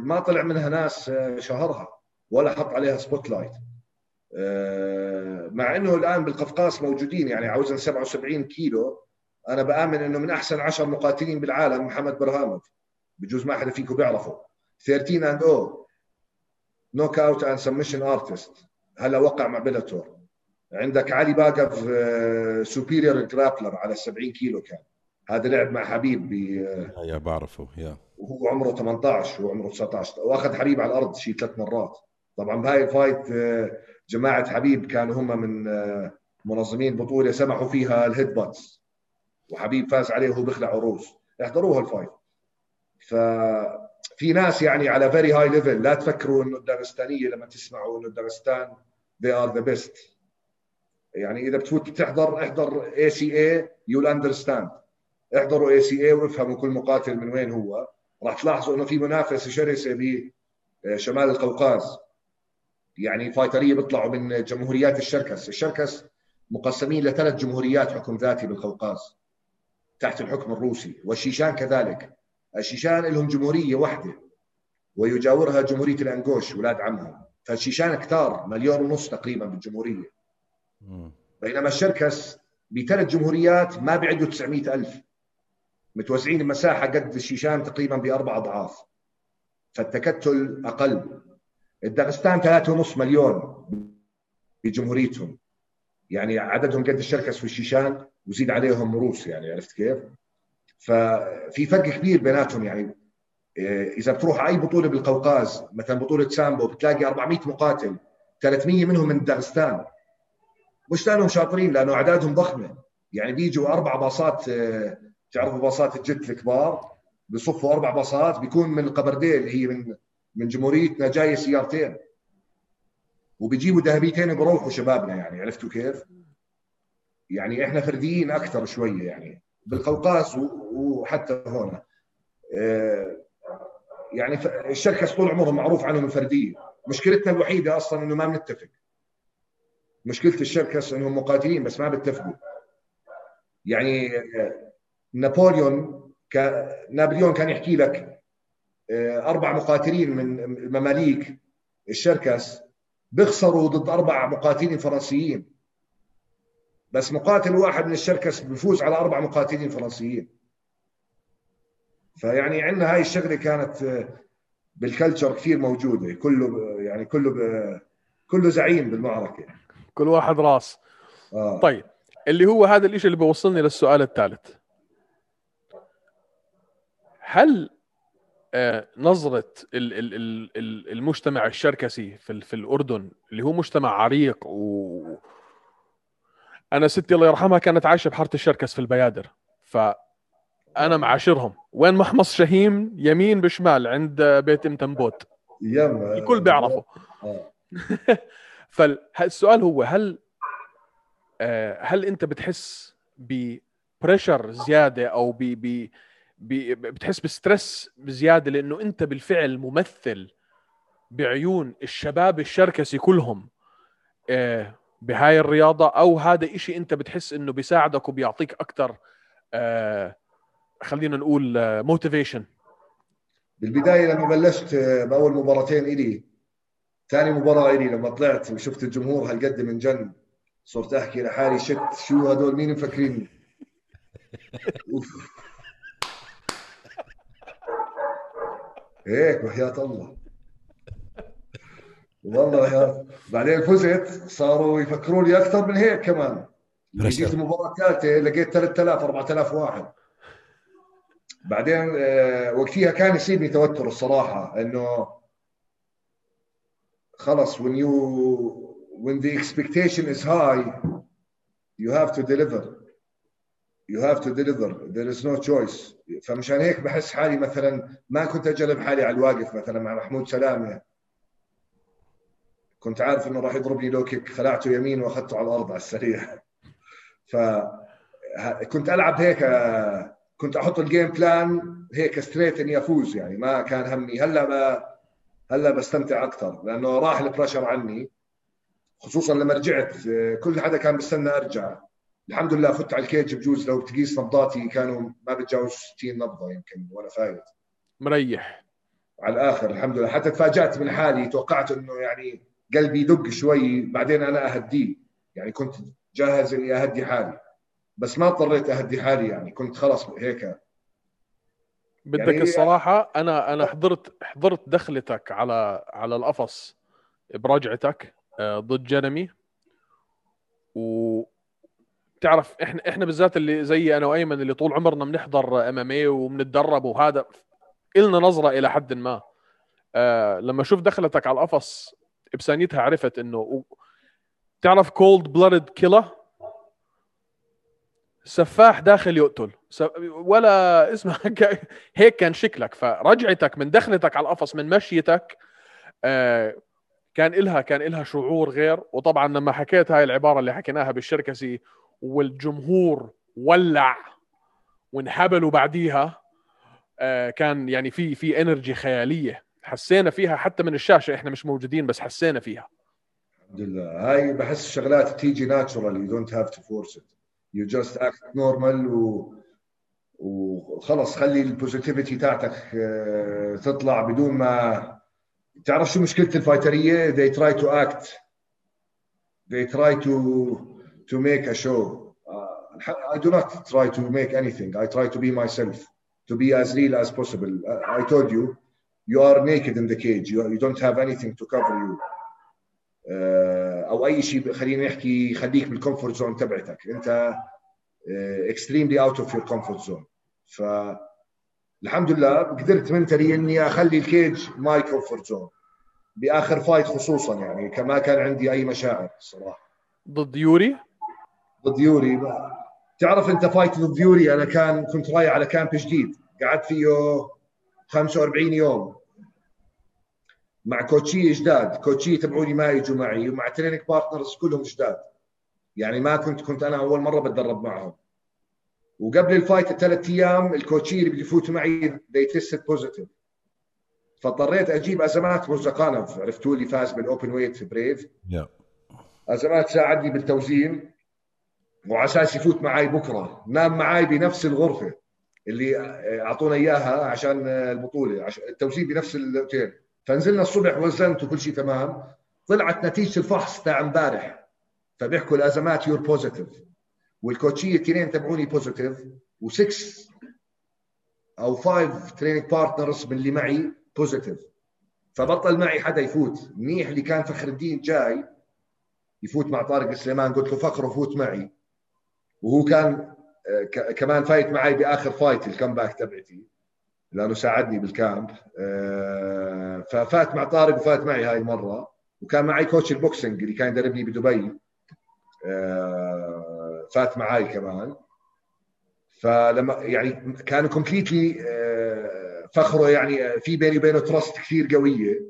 ما طلع منها ناس شهرها ولا حط عليها spotlight مع إنه الآن بالقفقاز موجودين يعني على وزن 77 كيلو أنا بآمن إنه من أحسن 10 مقاتلين بالعالم محمد برهاموف بجوز ما حدا فيكم بيعرفه. 13 and O knockout and submission artist هلا وقع مع Bellator عندك علي باقوف superior grappler على 70 كيلو كان. هذا لعب مع حبيب ب yeah بعرفه yeah. وهو عمره 18 وعمره 19 وأخذ حبيب على الأرض شيء ثلاث مرات. طبعا بهاي ال fight جماعة حبيب كانوا هم من آه، منظمين بطولة سمحوا فيها ال head butts وحبيب فاز عليه وهو بيخلع عراسه. احضروها ال fight. ففي ناس يعني على very high level لا تفكروا إنه الداغستانية لما تسمعوا إنه الداغستان they are the best. يعني إذا بتفوت تحضر احضر ACA you'll understand احضروا ACA وافهموا كل مقاتل من وين هو. راح تلاحظوا إنه في منافسة شرسة بشمال القوقاز. يعني فايترية بيطلعوا من جمهوريات الشركس، الشركس مقسمين لثلاث جمهوريات حكم ذاتي بالقوقاز تحت الحكم الروسي. والشيشان كذلك. الشيشان لهم جمهورية واحدة ويجاورها جمهورية الانجوش ولاد عمهم. فالشيشان كثار مليون ونص تقريبا بالجمهورية. بينما الشركس بثلاث جمهوريات ما بيعدوا 900 ألف. متوزعين المساحة قد الشيشان تقريبا بأربع أضعاف. فالتكتل أقل. الدغستان 3.5 مليون بجمهوريتهم. يعني عددهم قد الشركس والشيشان وزيد عليهم روس يعني عرفت كيف؟ ففي فرق كبير بيناتهم يعني. آه، إذا بتروح أي بطولة بالقوقاز مثلا بطولة سامبو بتلاقي 400 مقاتل 300 منهم من داغستان مش لأنهم شاطرين لأنه أعدادهم ضخمة. يعني بيجوا أربع باصات آه، تعرفوا باصات الجت الكبار؟ بصفوا أربع باصات بيكون من القبرديه اللي هي من من جمهوريتنا جاية سيارتين. وبيجيبوا ذهبيتين وبروحوا شبابنا يعني عرفتوا كيف؟ يعني إحنا فرديين أكثر شوية يعني بالقوقاز وحتى هون. آه، يعني الشركة طول عمرهم معروف عنهم الفردية. مشكلتنا الوحيدة أصلا إنه ما بنتفق. مشكلة الشركة إنهم مقاتلين بس ما بيتفقوا. يعني آه، نابليون نابليون كان يحكي لك آه، أربع مقاتلين من المماليك الشركس بيخسروا ضد أربع مقاتلين فرنسيين. بس مقاتل واحد من الشركس بيفوز على أربع مقاتلين فرنسيين. فيعني عندنا هاي الشغلة كانت آه، بالكلتشر كثير موجودة كله يعني كله كله زعيم بالمعركة. كل واحد راس. آه. طيب اللي هو هذا الشيء اللي بيوصلني للسؤال الثالث. هل آه، نظرة المجتمع الشركسي في في الأردن اللي هو مجتمع عريق و أنا ستي الله يرحمها كانت عايشة بحارة الشركس في البيادر ف أنا معاشرهم. وين محمص شهيم يمين بشمال عند بيت ام تنبوت الكل بيعرفه. آه. فالسؤال هو هل آه، هل أنت بتحس ب pressure زيادة أو بي بي بتحس ب stress بزياده لأنه أنت بالفعل ممثل بعيون الشباب الشركسي كلهم آه، بهاي الرياضة أو هذا إشي أنت بتحس إنه بيساعدك وبيعطيك أكثر آه، خلينا نقول موتيفيشن بالبداية لما بلشت بأول مباراتين إلي ثاني مباراة إلي لما طلعت وشفت الجمهور هالقد من جن صرت أحكي لحالي شت شو هدول؟ مين مفكرين هيك وحياة الله. والله يا بعدين فزت صاروا يفكروا لي أكثر من هيك كمان. جيت المباراه الثالثه لقيت 3000 4000 واحد. بعدين آه، وقتها كان يصيبني توتر الصراحة إنه خلص when you when the expectation is high you have to deliver. You have to deliver. There is no choice. فمشان هيك بحس حالي مثلا ما كنت اجرب حالي على الواقف مثلا مع محمود سلامه كنت عارف إنه راح يضربني low kick خلعته يمين وأخذته على الأرض على السريع. ف كنت ألعب هيك كنت أحط ال game plan هيك straight إني أفوز يعني. ما كان همي. هلأ ما هلا بستمتع أكثر لأنه راح ال pressure عني خصوصا لما رجعت كل حدا كان بستنى أرجع. الحمد لله فت على ال cage بجوز لو تقيس نبضاتي كانوا ما بتجاوز 60 نبضة يمكن وأنا فايت. مريح. على الآخر الحمد لله. حتى تفاجأت من حالي توقعت إنه يعني قلبي يدق شوي بعدين أنا اهديه يعني كنت جاهز إني أهدي حالي. بس ما اضطريت أهدي حالي يعني كنت خلاص هيك بدك يعني الصراحة أنا أنا حضرت حضرت دخلتك على على القفص برجعتك آه، ضد جنمي. و تعرف إحنا إحنا بالذات اللي زي أنا وأيمن اللي طول عمرنا بنحضر إم إم اي وبنتدرب وهذا إلنا نظرة إلى حد ما. آه لما شوف دخلتك على القفص بثانيتها عرفت إنه تعرف كولد بلادد كيلا سفاح داخل يقتل. ولا اسمها هيك كان شكلك. فرجعتك من دخلتك على القفص من مشيتك آه كان إلها كان إلها شعور غير. وطبعا لما حكيت هاي العبارة اللي حكيناها بالشركسي والجمهور ولع وانهبلوا بعديها آه كان يعني في في energy خيالية. حسينا فيها حتى من الشاشة. إحنا مش موجودين بس حسينا فيها. الحمد لله. هاي بحس شغلات تيجي natural you don't have to force it you just act normal و وخلص خلي ال positivity تاعتك آه، تطلع بدون ما تعرف شو مشكله ال fighterية they try to act they try to to make a show uh, I do not try to make anything I try to be myself to be as real as possible I told you you are naked in the cage you, you don't have anything to cover you uh, أو أي شيء خلينا نحكي يخليك بالكومفورت زون تبعتك. أنت extremely out of your comfort zone. ف الحمد لله قدرت منتلي إني أخلي الكيج ماي كومفورت زون بآخر fight خصوصا يعني ما كان عندي أي مشاعر الصراحه ضد يوري؟ ضد يوري. تعرف أنت fight ضد يوري؟ أنا كان كنت رايح على camp جديد. قعدت فيه 45 يوم. مع coachية جداد. coachية تبعوني ما يجوا معي ومع training partners كلهم جداد. يعني ما كنت كنت أنا أول مرة بتدرب معهم. وقبل ال fight ثلاث أيام ال coachية اللي بده يفوت معي they tested positive. فاضطريت أجيب أزمات مورزاقانوف عرفتوا اللي فاز بال open weight في Brave yeah. أزمات ساعدني بالتوزين وعلى أساس يفوت معي بكرة. نام معي بنفس الغرفة اللي أعطونا إياها عشان البطولة عشان التوزين بنفس الأوتيل. فنزلنا الصبح وزنت وكل شيء تمام. طلعت نتيجة الفحص تاع امبارح. فبيحكوا الازمات you're positive وال coachية الاثنين تبعوني positive و6 أو 5 training partners من اللي معي positive فبطل معي حدا يفوت. منيح اللي كان فخر الدين جاي يفوت مع طارق سليمان. قلت له فخر فوت معي. وهو كان كمان فايت معي بآخر fight ال comeback تبعتي. لأنه ساعدني بال camp آه، ففات مع طارق وفات معي هاي المره وكان معي coach ال boxing اللي كان يدربني بدبي. آه، فات معي كمان. فلما يعني كانوا completely آه، فخرة يعني في بيني وبينه trust كثير قوية.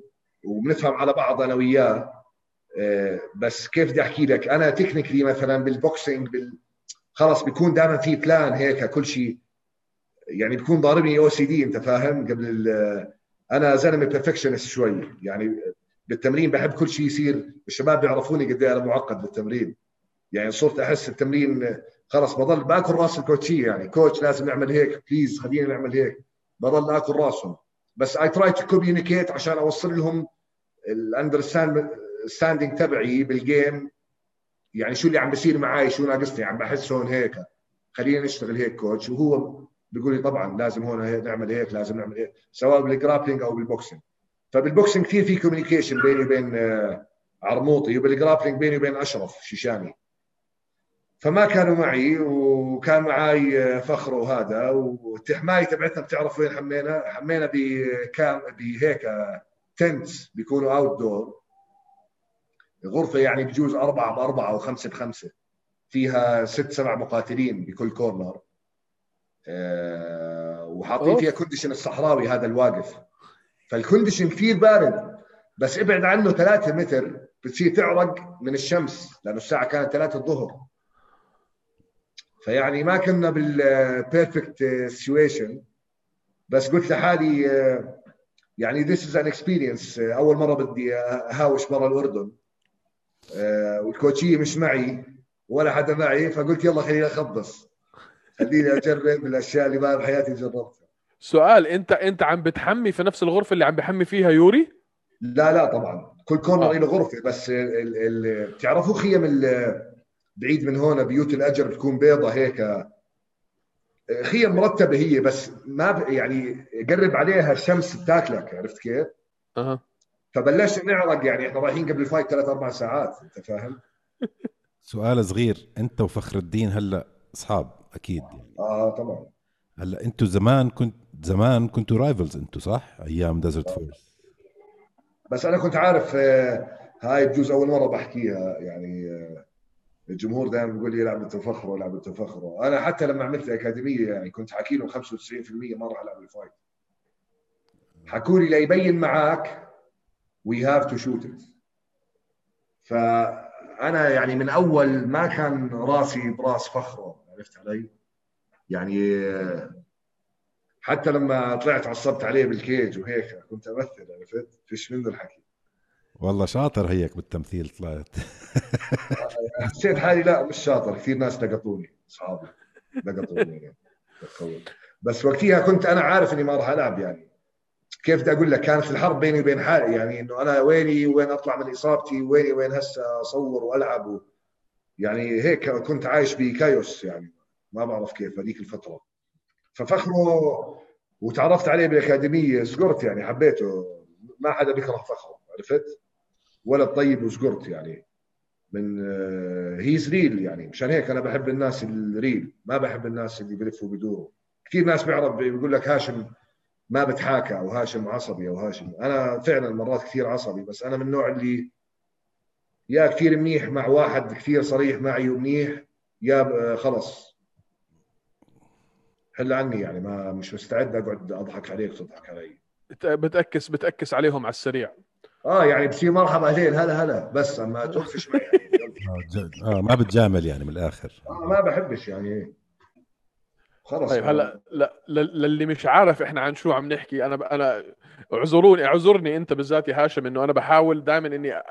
وبنفهم على بعض أنا وياه. بس كيف بدي أحكي لك؟ أنا technically مثلا بال boxing بال خلص بيكون دائما في plan هيك كل شيء. يعني بيكون ضاربني OCD أنت فاهم؟ قبل أنا زلمة perfectionist شوي. يعني بالتمرين بحب كل شيء يصير. الشباب بيعرفوني قد إيه أنا معقد بالتمرين. يعني صرت أحس التمرين خلص بضل باكل راس الكوتشي يعني. coach لازم نعمل هيك please خلينا نعمل هيك. بضل آكل راسهم. بس I try to communicate عشان أوصل لهم ال understanding تبعي بالجيم يعني شو اللي عم بيصير معي شو ناقصني؟ عم بحس هون هيك. خلينا نشتغل هيك coach. وهو بيقول لي طبعا لازم هون نعمل هيك لازم نعمل هيك سواء بال grappling أو بال boxing فبال boxing كثير في communication بيني وبين آه، عرموطي وبال grappling بيني وبين أشرف شيشاني. فما كانوا معي وكان معي آه، فخر وهذا والتحمايه تبعتنا بتعرف وين حمينا؟ حمينا ب camp بهيك tents بيكونوا outdoor غرفة يعني بجوز أربعة بأربعة أو خمسه بخمسة. فيها ست سبع مقاتلين بكل corner وحاطين فيها condition الصحراوي هذا الواقف. فال condition كثير بارد بس ابعد عنه ثلاثة متر بتصير تعرق من الشمس لأنه الساعة كانت ثلاثة الظهر. فيعني ما كنا بال perfect situation بس قلت لحالي آه، يعني this is an experience أول مرة بدي أهاوش برا الأردن. آه، والكوتشية مش معي ولا حدا معي فقلت يلا خليني أخبص. خليني أجرب الأشياء اللي ما بحياتي جربتها. سؤال أنت أنت عم بتحمي في نفس الغرفة اللي عم بحمي فيها يوري؟ لا لا طبعا. كل corner له غرفة بس بتعرفوا خيم بعيد من هون بيوت الأجر بتكون بيضة هيك. خيم مرتبة هي بس ما ب... يعني قرب عليها الشمس بتاكلك عرفت كيف؟ أها. فبلشنا نعرق يعني إحنا رايحين قبل ال fight ثلاث أربع ساعات أنت فاهم؟ سؤال صغير. أنت وفخر الدين هلأ أصحاب. أكيد آه طبعا. هلأ أنتوا زمان كنت زمان كنتوا rivals أنتوا صح؟ أيام Desert آه. Force بس أنا كنت عارف آه، هاي بجوز أول مرة بحكيها يعني آه، الجمهور دائما بيقول لي العب التفخر العب التفخر أنا حتى لما عملت أكاديمية يعني كنت حكي لهم 95% ما راح العب ال fight. حكوا لي ليبين معك we have to shoot it فأنا يعني من أول ما كان راسي براس فخره عرفت علي؟ يعني حتى لما طلعت عصبت عليه بال cage وهيك كنت أمثل عرفت؟ فيش منه الحكي. والله شاطر هيك بالتمثيل طلعت. حسيت حالي لا مش شاطر. كثير ناس لقطوني أصحابي لقطوني بس وقتها كنت أنا عارف إني ما راح ألعب يعني. كيف بدي أقول لك؟ كانت الحرب بيني وبين حالي يعني إنه أنا ويني وين أطلع من إصابتي ويني وين هسه أصور وألعب و... يعني هيك كنت عايش بكايوس يعني ما بعرف كيف هذيك الفترة. ففخره وتعرفت عليه بالأكاديمية صقرت يعني حبيته. ما حدا بيكره فخره عرفت؟ ولد طيب وصقرت يعني. من هيز آه، ريل يعني. مشان هيك أنا بحب الناس الريل ما بحب الناس اللي بيلفوا بدوروا كثير ناس بيعرف بيقول لك هاشم ما بتحاكى أو هاشم عصبي أو هاشم. أنا فعلا مرات كثير عصبي بس أنا من النوع اللي يا كثير منيح مع واحد كثير صريح معي ومنيح يا خلص. حل عني يعني ما مش مستعد أقعد أضحك عليك وتضحك علي. بتأكس بتأكس عليهم على السريع. آه يعني بصير مرحبا اهلين هلا هلا. بس أما توقفش معي يعني. آه ما بتجامل يعني من الآخر. آه ما بحبش يعني. خلص. طيب هلا لا للي مش عارف إحنا عن شو عم نحكي أنا أنا اعذروني اعذرني أنت بالذات يا هاشم إنه أنا بحاول دائما إني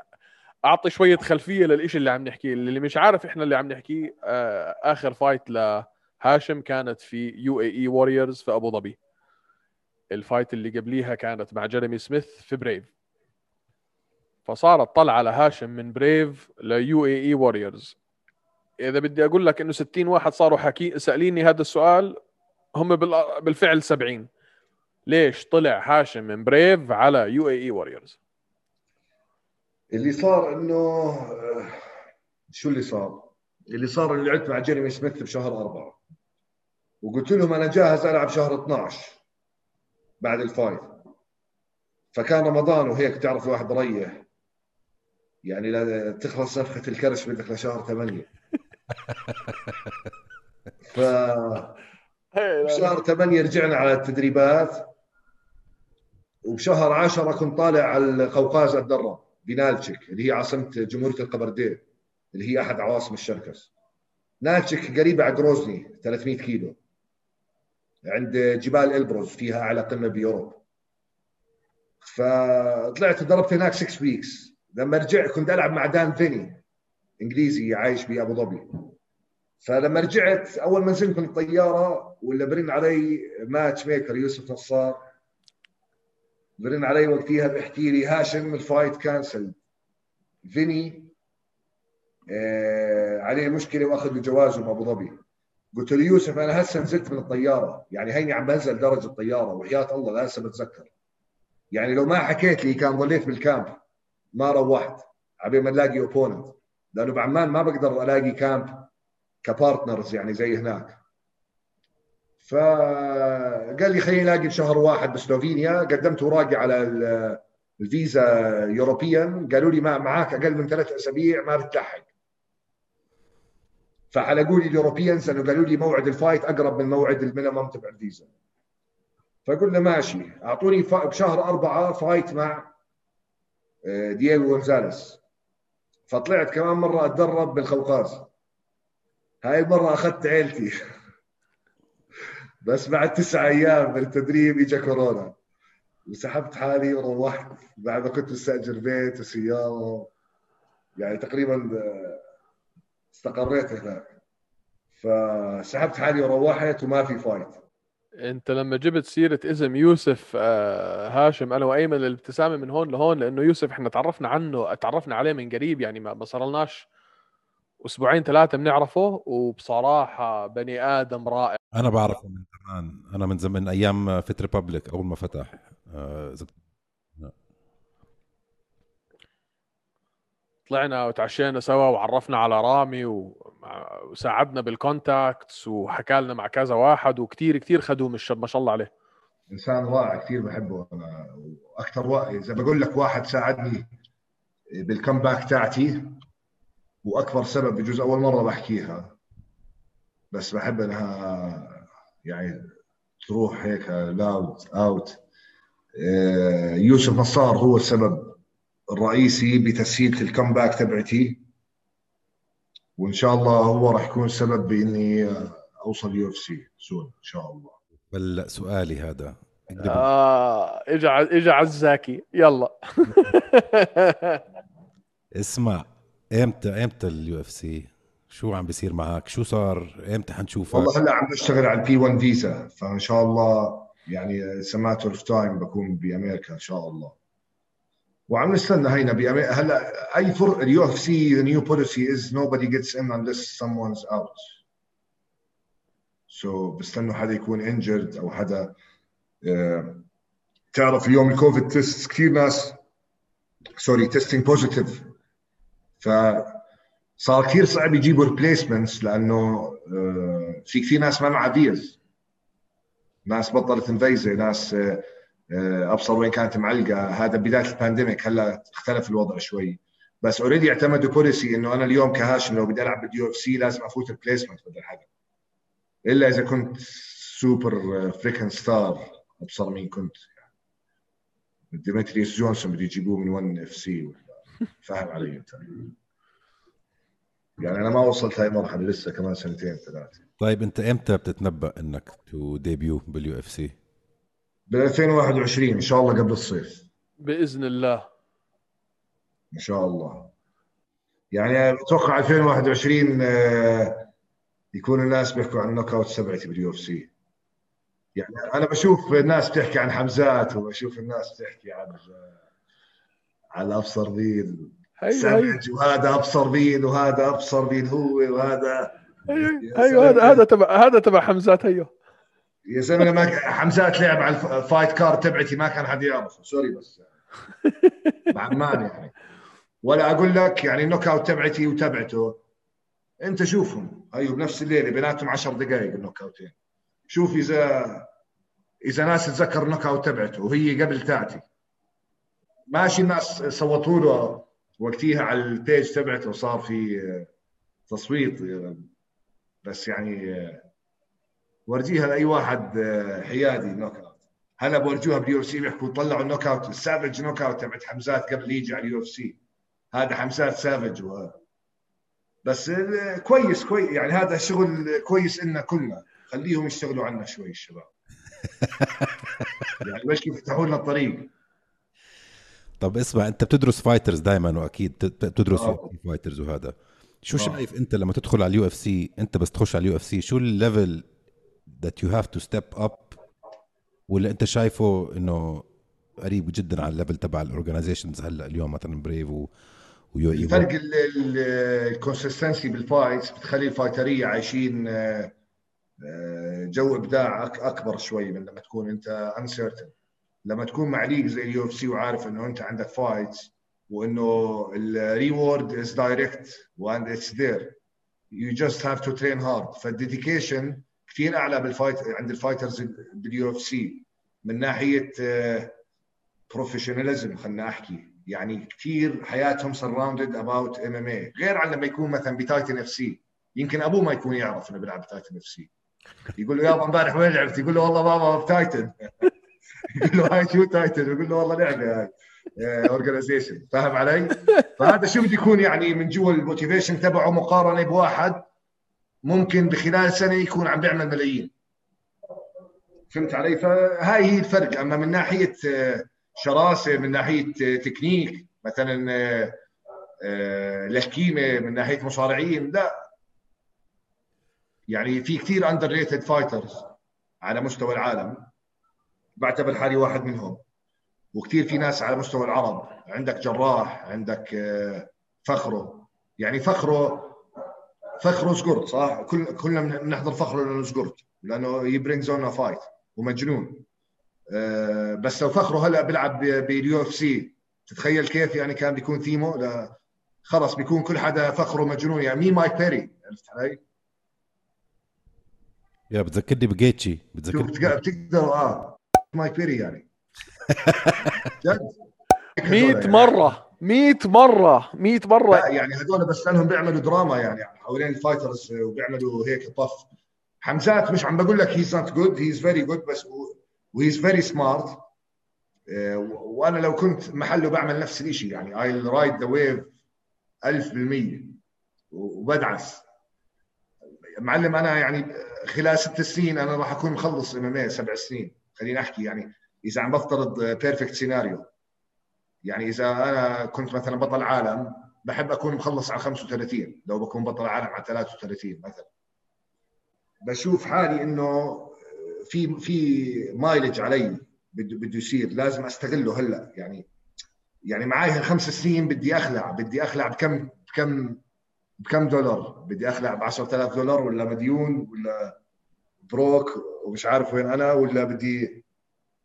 أعطي شوية خلفية للإشي اللي عم نحكيه. اللي مش عارف إحنا اللي عم نحكيه آه آخر fight لهاشم كانت في UAE Warriors في أبو ظبي. ال fight اللي قبليها كانت مع جيريمي سميث في Brave فصارت طلعة لهاشم من Brave ل UAE Warriors إذا بدي أقول لك إنه 60 واحد صاروا حكي سأليني هذا السؤال هم بالفعل 70 ليش طلع هاشم من Brave على UAE Warriors اللي صار إنه شو اللي صار؟ اللي صار اللي لعبت مع جيريمي سميث بشهر أربعة. وقلت لهم أنا جاهز ألعب شهر 12 بعد الفايت فكان رمضان وهيك تعرف الواحد ريح. يعني لا تخلص صفقة الكرش بدك لشهر ثمانية. ف بشهر ثمانية رجعنا على التدريبات. وبشهر عشرة كنت طالع على القوقاز اتدرب بنالتشيك اللي هي عاصمة جمهورية القبردين اللي هي أحد عواصم الشركس. ناتشك قريبة على جروزني 300 كيلو. عند جبال إلبروز فيها أعلى قمة بأوروبا. فطلعت ضربت هناك 6 weeks لما رجعت كنت ألعب مع دان فيني إنجليزي عايش بابو ظبي فلما رجعت أول ما نزلت من الطيارة ولا برن علي matchmaker يوسف نصار برن علي وقتها بيحكي لي هاشم ال fight cancel فيني آه عليه مشكله واخذ جوازه بابو ظبي قلت له يوسف أنا هسه نزلت من الطياره يعني هيني عم بنزل درج الطياره وحياه الله هسه بتذكر يعني لو ما حكيت لي كان ضليت بال camp ما روحت عبين ما نلاقي opponent لأنه بعمان ما بقدر الاقي camp ك partners يعني زي هناك فقال لي خليني الاقي بشهر واحد بسلوفينيا. قدمت أوراقي على الفيزا European. قالوا لي ما معاك أقل من ثلاث أسابيع ما بتلحق. فحلقوا لي ال Europeans انه قالوا لي موعد ال fight أقرب من موعد ال minimum تبع الفيزا. فقلنا ماشي. أعطوني بشهر أربعة fight مع آه، دييغو غونزاليس. فطلعت كمان مرة أتدرب بالقوقاز. هاي المرة أخذت عيلتي. بس بعد تسعة أيام من التدريب اجى كورونا. وسحبت حالي وروحت بعد ما كنت مستأجر بيت وسيارة. يعني تقريبا آه، استقريت هناك. فسحبت حالي وروحت وما في fight. أنت لما جبت سيرة اسم يوسف آه، هاشم أنا وأيمن الابتسامة من هون لهون لأنه يوسف إحنا تعرفنا عنه تعرفنا عليه من قريب يعني ما صار لناش أسبوعين ثلاثة بنعرفه. وبصراحة بني آدم رائع. أنا بعرفه من زمان أنا من زمان أيام Fit Republic أول ما فتح. آه طلعنا وتعشينا سوا وعرفنا على رامي وساعدنا بال contacts وحكى لنا مع كذا واحد وكثير كثير خدوم الشاب ما شاء الله عليه. إنسان رائع كثير بحبه أنا. وأكثر وقت إذا بقول لك واحد ساعدني بال comeback تاعتي وأكبر سبب بجوز أول مرة بحكيها بس بحب انها يعني تروح هيك loud out آه، يوسف نصار هو السبب الرئيسي بتسهيل ال comeback تبعتي. وإن شاء الله هو راح يكون سبب بإني أوصل UFC سون إن شاء الله. بل سؤالي هذا. آه اجى اجى عزاكي. يلا. اسمع إمتى إمتى ال UFC شو عم بيصير معك؟ شو صار؟ إمتى حنشوفك؟ والله هلا عم بشتغل على ال P1 فيزا فإن شاء الله يعني it's matter of time بكون بأمريكا إن شاء الله. وعم نستنى هينا بأمريكا. هلا أي فر اليو إف سي the new policy is nobody gets in unless someone's out. So بستنوا حدا يكون injured أو حدا uh, تعرف اليوم ال COVID test كثير ناس sorry testing positive ف صار كثير صعب يجيبوا replacements لأنه uh, في كثير ناس ما معها فيز ناس بطلت انفيزا ناس uh, أبصر وين كانت معلقة. هذا بداية ال pandemic هلأ اختلف الوضع شوي. بس already اعتمدوا policy إنه أنا اليوم كهاشم لو بدي ألعب بال UFC لازم أفوت replacement بدل حدا إلا إذا كنت super freaking star أبصر مين كنت. ديمتريوس جونسون بده يجيبوه من 1 اف سي فاهم علي أنت. يعني أنا ما وصلت هاي المرحله لسه كمان سنتين ثلاثة. طيب أنت إمتى بتتنبأ إنك to debut بال UFC؟ ب 2021 إن شاء الله قبل الصيف. بإذن الله. إن شاء الله. يعني أتوقع 2021 آه، يكون الناس بيحكوا عن ال knockout تبعتي بال UFC. يعني أنا بشوف الناس بتحكي عن حمزات وبشوف الناس بتحكي عن على أبصر مين savage وهذا أبصر مين وهذا أبصر مين هو وهذا. أيوه أيوه هذا هذا تبع هذا تبع حمزات هيو يا زلمه ما حمزات لعب على ال fight card تبعتي ما كان حد يعرفه. Sorry بس. بعمان يعني. ولا أقول لك يعني ال knockout تبعتي وتبعته. أنت شوفهم. أيوه بنفس الليلة بيناتهم 10 دقائق ال knockout ين شوف اذا إذا ناس تتذكر ال knockout تبعته وهي قبل تاعتي ماشي الناس صوتوا له. وقتيها على ال page تبعته صار في تصويت بس يعني ورجيها لأي واحد آه، حيادي knockout هلا بورجوها بال UFC بيحكوا طلعوا ال knockout ال savage knockout تبعت حمزات قبل يجي على ال UFC هذا حمزات savage وهذا بس كويس كويس يعني هذا شغل كويس إلنا كلنا. خليهم يشتغلوا عنا شوي الشباب. يعني باش يفتحوا لنا الطريق. طب اسمع انت بتدرس fighters دائما وأكيد بتدرس آه. Fighters وهذا. شو آه. شايف أنت لما تدخل على ال UFC؟ أنت بس تخش على ال UFC شو ال level that you have to step up ولا أنت شايفه إنه قريب جدا على ال level تبع ال organizations هلأ اليوم مثلا Brave و UAE Warriors الفرق ال consistency بال fights بتخلي ال fighter ية عايشين آه، جو إبداع أكبر شوي من لما تكون أنت uncertain لما تكون مع league زي ال UFC وعارف إنه أنت عندك fights وإنه ال reward is direct و and it's there you just have to train hard فال dedication كثير أعلى بال fight عند ال fighters بال UFC من ناحية professionalism خلينا أحكي. يعني كثير حياتهم surrounded about MMA غير عن لما يكون مثلا ب Titan FC. يمكن أبوه ما يكون يعرف إنه بيلعب ب Titan FC. يقول له يابا امبارح وين لعبت؟ يقول له والله بابا ب Titan. يقول له هاي شو Titan؟ يقول له والله لعبة هاي organization فاهم علي؟ فهذا شو بده يكون يعني من جوا ال motivation تبعه مقارنة بواحد ممكن بخلال سنة يكون عم بيعمل ملايين فهمت علي؟ فهاي هي الفرق أما من ناحية آه، شراسة من ناحية آه، تكنيك مثلا آه، آه، لحكيمه من ناحية مصارعين لا يعني في كثير underrated fighters على مستوى العالم بعتبر حالي واحد منهم. وكثير في ناس على مستوى العرب. عندك جراح عندك آه، فخره. يعني فخره فخره سكرت صح؟ كل كلنا بنحضر فخره لأنه سكرت لأنه يبرينج زون fight ومجنون. آه، بس لو فخره هلأ بيلعب باليو اف سي تتخيل كيف يعني كان بيكون ثيمو لا خلص بيكون كل حدا فخره مجنون. يعني مين مايك بيري عرفت علي؟ يا بتذكرني بجيتشي. بتذكرني بتق- بتقدر آه. مايك بيري يعني. جد؟ 100 مرة 100 مرة 100 لا مره يعني هذول بس لأنهم بيعملوا دراما يعني حوالين ال fighters وبيعملوا هيك tough. حمزات مش عم بقول لك he's not good he's very good بس و he's very smart وأنا لو كنت محله بعمل نفس الشيء يعني I ride the wave 1000% وبدعس. معلم أنا يعني خلال ست سنين أنا راح أكون مخلص MMA سبع سنين. خليني أحكي يعني إذا عم بفترض perfect scenario يعني إذا أنا كنت مثلا بطل عالم بحب أكون مخلص على 35 لو بكون بطل عالم على 33 مثلا. بشوف حالي إنه في في mileage علي بده يصير لازم أستغله هلأ. يعني يعني معي هالخمس سنين بدي أخلع بدي أخلع بكم بكم بكم دولار. بدي أخلع ب 10000 دولار ولا مديون ولا broke ومش عارف وين أنا ولا بدي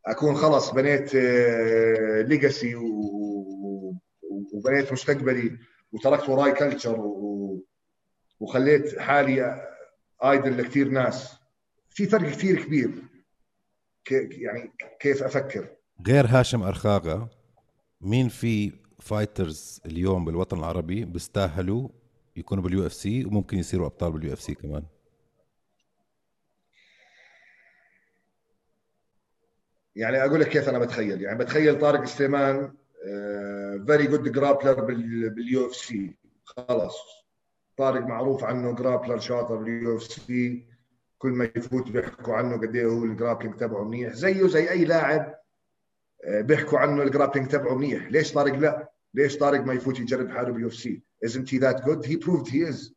أكون خلص بنيت legacy وبنيت مستقبلي وتركت وراي culture وخليت حالي idol لكثير ناس. في فرق كثير كبير. يعني كيف أفكر؟ غير هاشم أرخاغا مين في fighters اليوم بالوطن العربي بيستاهلوا يكونوا بال UFC وممكن يصيروا أبطال بال UFC كمان؟ يعني أقول لك كيف أنا بتخيل. يعني بتخيل طارق سليمان very good grappler بال UFC خلاص. طارق معروف عنه grappler شاطر بال UFC كل ما يفوت بيحكوا عنه قد إيه هو ال grappling تبعه منيح. زيه زي أي لاعب بيحكوا عنه ال grappling تبعه منيح. ليش طارق لا؟ ليش طارق ما يفوت يجرب حاله بال UFC isn't he that good? He proved he is.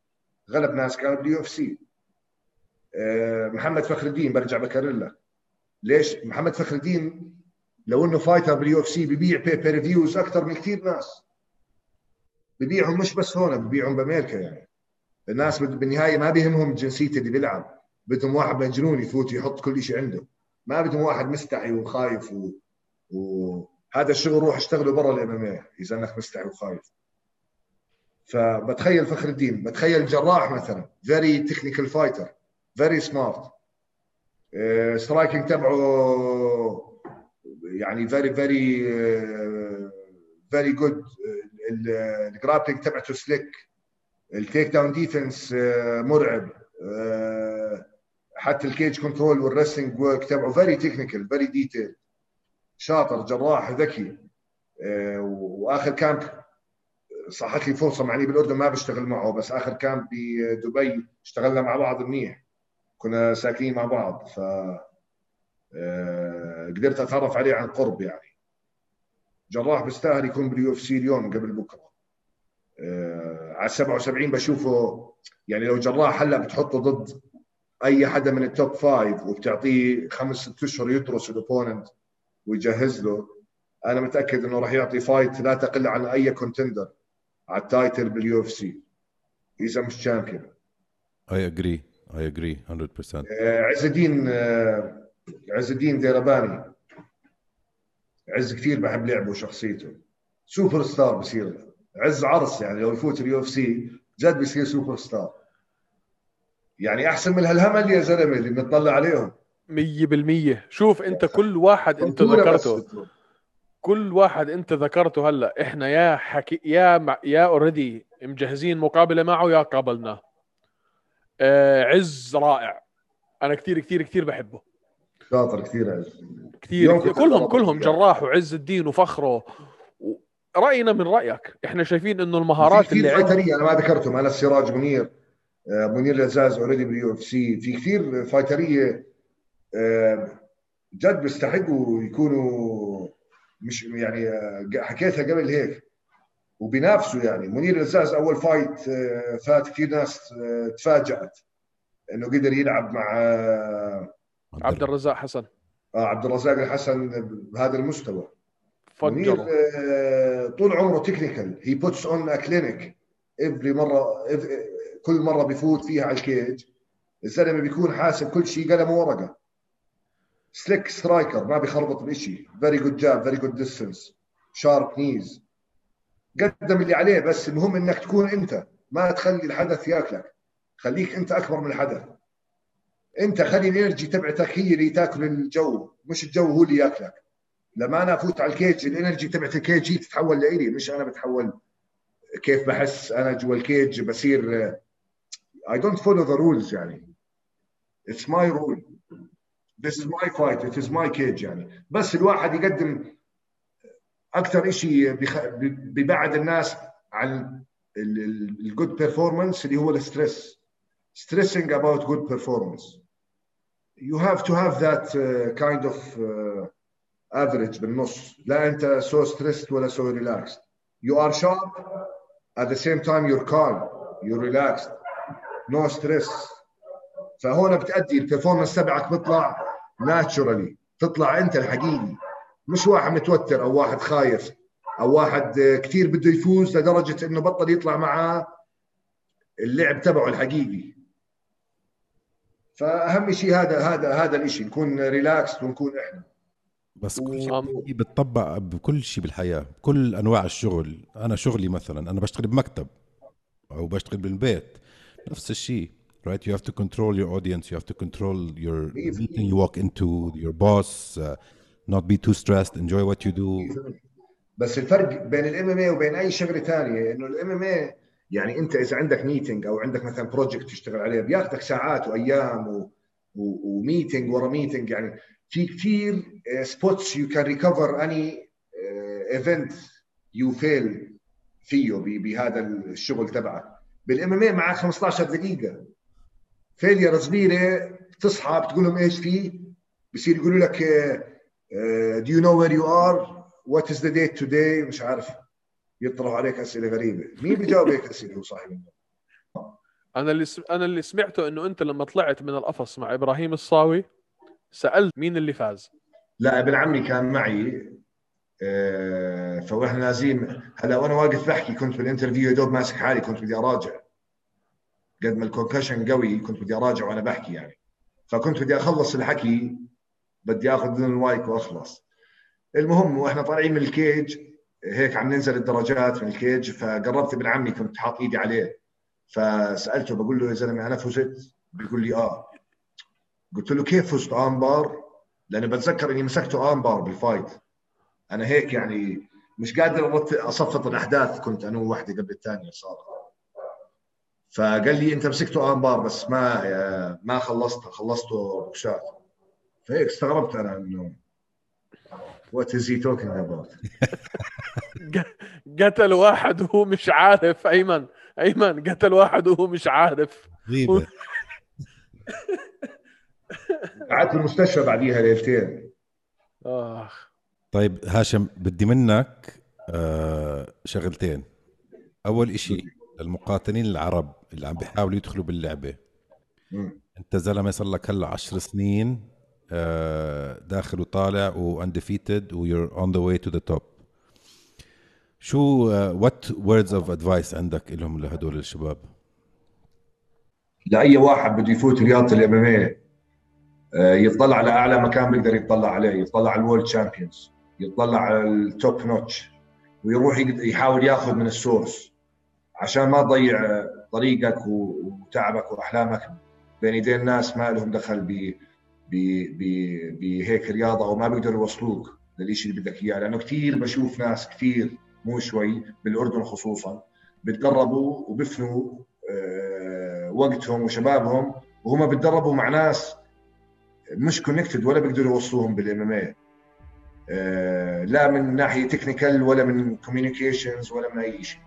غلب ناس كانوا بال UFC محمد فخر الدين برجع بكرر لك. ليش محمد فخر الدين لو إنه fighter بال UFC ببيع pay-per-views أكثر من كثير ناس. ببيعهم مش بس هون ببيعهم بأمريكا يعني. الناس بالنهاية ما بيهمهم جنسيته اللي بيلعب. بدهم واحد مجنون يفوت يحط كل شيء عنده. ما بدهم واحد مستحي وخايف و... وهذا الشغل روح اشتغله برا ال MMA إذا أنك مستحي وخايف. فبتخيل فخر الدين بتخيل جراح مثلا very technical fighter very smart striking تبعه يعني very very very good ال grappling تبعته slick ال takedown defense مرعب. حتى ال cage control وال wrestling work تبعه very technical very detailed شاطر جراح ذكي. وآخر camp صحت لي فرصة معني بالأردن ما بشتغل معه بس آخر كان بدبي اشتغلنا مع بعض منيح. كنا ساكنين مع بعض ف آه، قدرت أتعرف عليه عن قرب يعني. جراح بيستاهل يكون بال UFC اليوم قبل بكرة. آه، على 77 بشوفه يعني لو جراح هلا بتحطه ضد أي حدا من ال top five وبتعطيه خمس ست أشهر يدرس ال opponent ويجهز له أنا متأكد إنه راح يعطي fight لا تقل عن أي contender على ال title بال UFC. اذا مش شامبيون اي اجري اي اجري 100% عز الدين آه، عز الدين ديرباني عز كثير بحب لعبه وشخصيته. سوبر ستار بصير. عز عرس يعني لو يفوت ال UFC جد بيصير سوبر ستار. يعني أحسن من هالهمل يا زلمة اللي بنطلع عليهم. مية بالمية. شوف أنت كل واحد أنت ذكرته. كل واحد أنت ذكرته هلأ. إحنا يا حكي يا مع... يا already مجهزين مقابلة معه يا قابلناه. آه عز رائع. أنا كثير كثير كثير بحبه. شاطر كثير عز. كثير, كثير. كلهم كلهم جراح وعز الدين وفخره. و... رأينا من رأيك. إحنا شايفين إنه المهارات اللي فايترية أنا ما ذكرتهم أنا السراج منير آه، منير العزاز already بال UFC. في كثير فايترية آه، جد بيستحقوا يكونوا مش يعني حكيتها قبل هيك. وبينافسوا يعني. منير العزاز أول fight فات كثير ناس تفاجأت إنه قدر يلعب مع عبد الرزاق. حسن. آه عبد الرزاق الحسن بهذا المستوى. منير آه طول عمره technical he puts on a clinic every مرة كل مرة بفوت فيها على ال cage الزلمه بيكون حاسب كل شيء قلم وورقه slick striker ما بيخربط بشيء very good jab very good distance sharp نيز قدم اللي عليه بس المهم إنك تكون أنت ما تخلي الحدث ياكلك. خليك أنت أكبر من الحدث. أنت خلي ال energy تبعتك هي اللي تاكل الجو مش الجو هو اللي ياكلك. لما أنا أفوت على ال cage ال energy تبعت ال cage هي تتحول لإلي مش أنا بتحول. كيف بحس أنا جوا ال cage بصير I don't follow the rules يعني. It's my rule. This is my fight. It is my cage يعني. بس الواحد يقدم أكثر شيء ببعد الناس عن ال good performance اللي هو ال stress. Stressing about good performance you have to have that kind of average بالنص. لا أنت so so stressed ولا so relaxed you are sharp at the same time you're calm you're relaxed No stress فهون بتأدي ال performance تبعك بيطلع naturally تطلع أنت الحقيقي. مش واحد متوتر أو واحد خايف أو واحد كثير بده يفوز لدرجة إنه بطل يطلع معاه اللعب تبعه الحقيقي. فأهم شيء هذا هذا هذا الشيء نكون relax ونكون إحنا. بس كل شيء بتطبق بكل شيء بالحياة بكل أنواع الشغل. أنا شغلي مثلا أنا بشتغل بمكتب أو بشتغل بالبيت. نفس الشيء right you have to control your audience you have to control your meeting you walk into your boss. uh, not be too stressed enjoy what you do. بس الفرق بين ال MMA وبين أي شغلة ثانية إنه ال MMA يعني أنت إذا عندك meeting أو عندك مثلا project تشتغل عليه بياخذك ساعات وأيام. و meeting ورا meeting يعني في كثير spots you can recover any event you fail فيه بهذا الشغل تبعك. بال MMA معك 15 دقيقة. failure صغيره تصحى بتقول لهم إيش في بصير يقولوا لك do you know where you are what is the date today مش عارف. يطرحوا عليك أسئلة غريبة. مين بيجاوب هيك أسئلة هو صاحب أنا اللي أنا اللي سمعته إنه أنت لما طلعت من القفص مع إبراهيم الصاوي سألت مين اللي فاز. لا ابن عمي كان معي. آه، فاحنا نازلين. هلا وأنا واقف بحكي. كنت بال interview يا دوب ماسك حالي. كنت بدي أراجع. قد ما ال connection قوي كنت بدي أراجع وأنا بحكي يعني. فكنت بدي أخلص الحكي. بدي آخذ من المايك وأخلص. المهم وإحنا طالعين من ال cage هيك عم ننزل الدرجات من ال cage فقربت ابن عمي كنت حاط إيدي عليه فسألته بقول له يا زلمة أنا فزت؟ بيقول لي آه. قلت له كيف فزت armbar لأني بتذكر إني مسكته armbar بال fight. أنا هيك يعني مش قادر أصفط الأحداث كنت أنا ووحدي قبل الثانية صار فقال لي أنت مسكته armbar بس ما ما خلصت خلصته بوكسات. فهيك استغربت أنا انه What is he talking about? قتل واحد وهو مش عارف أيمن. أيمن قتل واحد وهو مش عارف. غيبه قعدت بالمستشفى بعديها ليلتين. آخ. طيب هاشم بدي منك آه شغلتين. أول إشي للمقاتلين العرب اللي عم بيحاولوا يدخلوا باللعبة. انت زلمة صار لك هلا 10 سنين. داخل وطالع و undefeated و you're on the way to the top شو what words of advice عندك لهم لهدول الشباب؟ لأي واحد بده يفوت رياضة ال MMA يطلع على أعلى مكان بيقدر يطلع عليه. يطلع على ال world champions يطلع على ال top notch ويروح يحاول ياخذ من ال source عشان ما تضيع آه، طريقك وتعبك وأحلامك بين ايدين ناس ما لهم دخل بهيك رياضة أو ما بيقدروا يوصلوك للشيء اللي بدك إياه لأنه كثير بشوف ناس كثير مو شوي بالأردن خصوصا بتدربوا وبفنوا آه، وقتهم وشبابهم وهم بتدربوا مع ناس مش connected ولا بيقدروا يوصلوهم بال MMA لا من ناحية technical ولا من communications ولا من أي شيء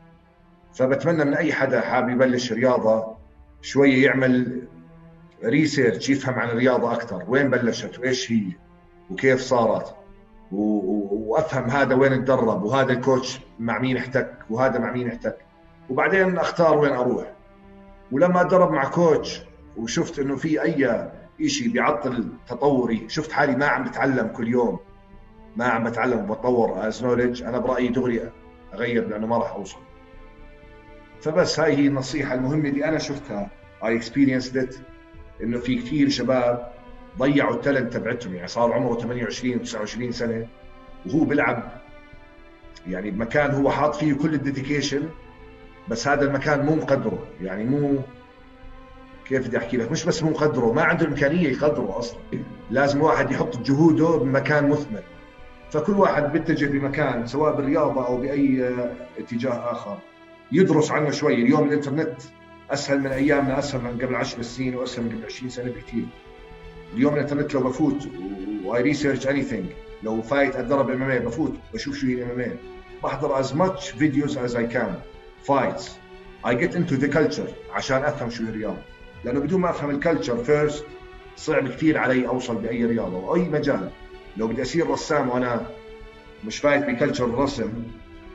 فبتمنى من أي حدا حابب يبلش رياضة شوية يعمل research يفهم عن الرياضة أكثر وين بلشت وإيش هي وكيف صارت وأفهم هذا وين تدرب وهذا ال coach مع مين احتك وهذا مع مين احتك وبعدين أختار وين أروح. ولما اتدرب مع coach وشفت إنه في أي شيء بيعطل تطوري شفت حالي ما عم بتعلم كل يوم ما عم بتعلم وبتطور as knowledge أنا برأيي دغري أغير لأنه ما راح أوصل. فبس هاي هي النصيحة المهمة اللي أنا شفتها I experience إنه في كثير شباب ضيعوا ال talent تبعتهم يعني صار عمره 28 29 سنة وهو بيلعب. يعني بمكان هو حاط فيه كل الديديكيشن بس هذا المكان مو مقدره. يعني مو كيف بدي أحكي لك؟ مش بس مو مقدره ما عنده الإمكانية يقدره أصلا. لازم واحد يحط جهوده بمكان مثمر. فكل واحد بيتجه بمكان سواء بالرياضة أو بأي اتجاه آخر. يدرس عنه شوي اليوم الإنترنت أسهل من ايامنا أسهل من قبل 10 سنين وأسهل من قبل 20 سنة بكثير. اليوم الانترنت لو بفوت و I research anything لو فايت أتدرب MMA بفوت بشوف شو هي ال MMA بحضر as much videos as I can. Fights. I get into the culture عشان أفهم شو هي الرياضة. لأنه بدون ما أفهم ال culture first صعب كثير علي أوصل بأي رياضة وأي مجال. لو بدي اصير رسام وأنا مش فايت ب culture الرسم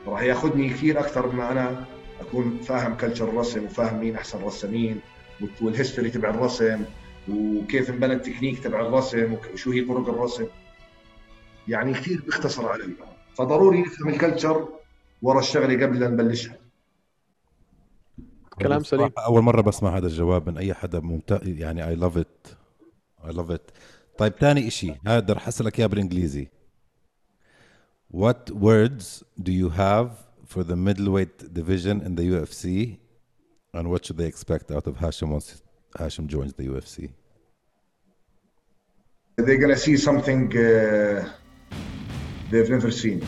راح ياخذني كثير أكثر مما أنا أكون فاهم culture الرسم وفاهم مين أحسن رسامين وال history تبع الرسم وكيف انبنى التكنيك تبع الرسم وشو هي طرق الرسم. يعني كثير بيختصر علي. فضروري نفهم ال culture ورا الشغلة قبل لا نبلشها. كلام سليم. أول مرة بسمع هذا الجواب من أي حدا ممتاز يعني I love it I love it طيب ثاني إشي. هذا رح أسألك إياه بالإنجليزي. What words do you have for the middleweight division in the UFC and what should they expect out of Hashim once Hashim joins the UFC? they're gonna see something uh, they've never seen.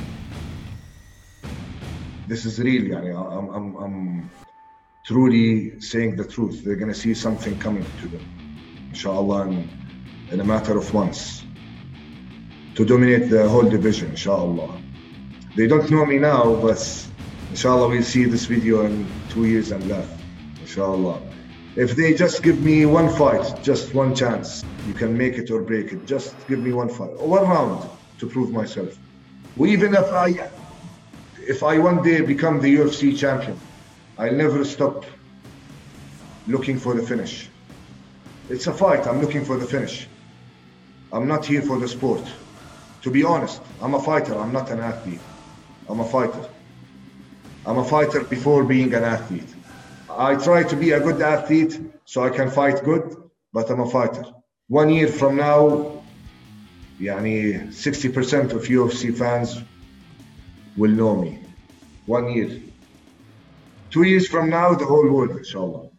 This is real, يعني I'm, I'm, I'm truly saying the truth. They're gonna see something coming to them, inshallah, in, in a matter of months, to dominate the whole division, inshallah. They don't know me now, but inshallah we'll see this video in two years and left, inshallah. If they just give me one fight, just one chance, you can make it or break it. Just give me one fight, one round to prove myself. Even if I, if I one day become the UFC champion, I'll never stop looking for the finish. It's a fight. I'm looking for the finish. I'm not here for the sport. To be honest, I'm a fighter. I'm not an athlete. I'm a fighter. I'm a fighter before being an athlete. I try to be a good athlete so I can fight good, but I'm a fighter. One year from now, يعني 60% of UFC fans will know me. One year. Two years from now, the whole world, inshallah.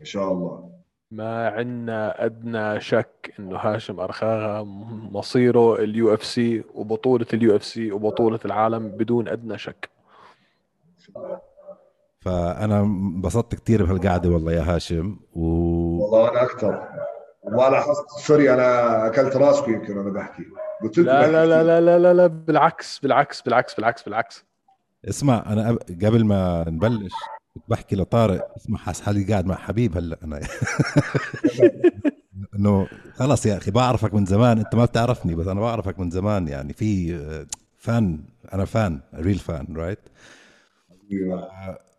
إن شاء الله. ما عندنا ادنى شك انه هاشم أرخاغا مصيره ال UFC وبطوله ال UFC وبطوله العالم بدون ادنى شك فأنا انبسطت كثير بهالقعدة والله يا هاشم و والله أنا أكثر. ما لاحظت sorry أنا أكلت راسكم يمكن وأنا بحكي. قلت لا لا لا لا لا لا, لا بالعكس بالعكس بالعكس بالعكس بالعكس. اسمع أنا قب- قبل ما نبلش كنت بحكي لطارق اسمع حاس حالي قاعد مع حبيب هلأ أنا. إنه خلص يا أخي بعرفك من زمان أنت ما بتعرفني بس أنا بعرفك من زمان يعني في fan أنا fan real fan right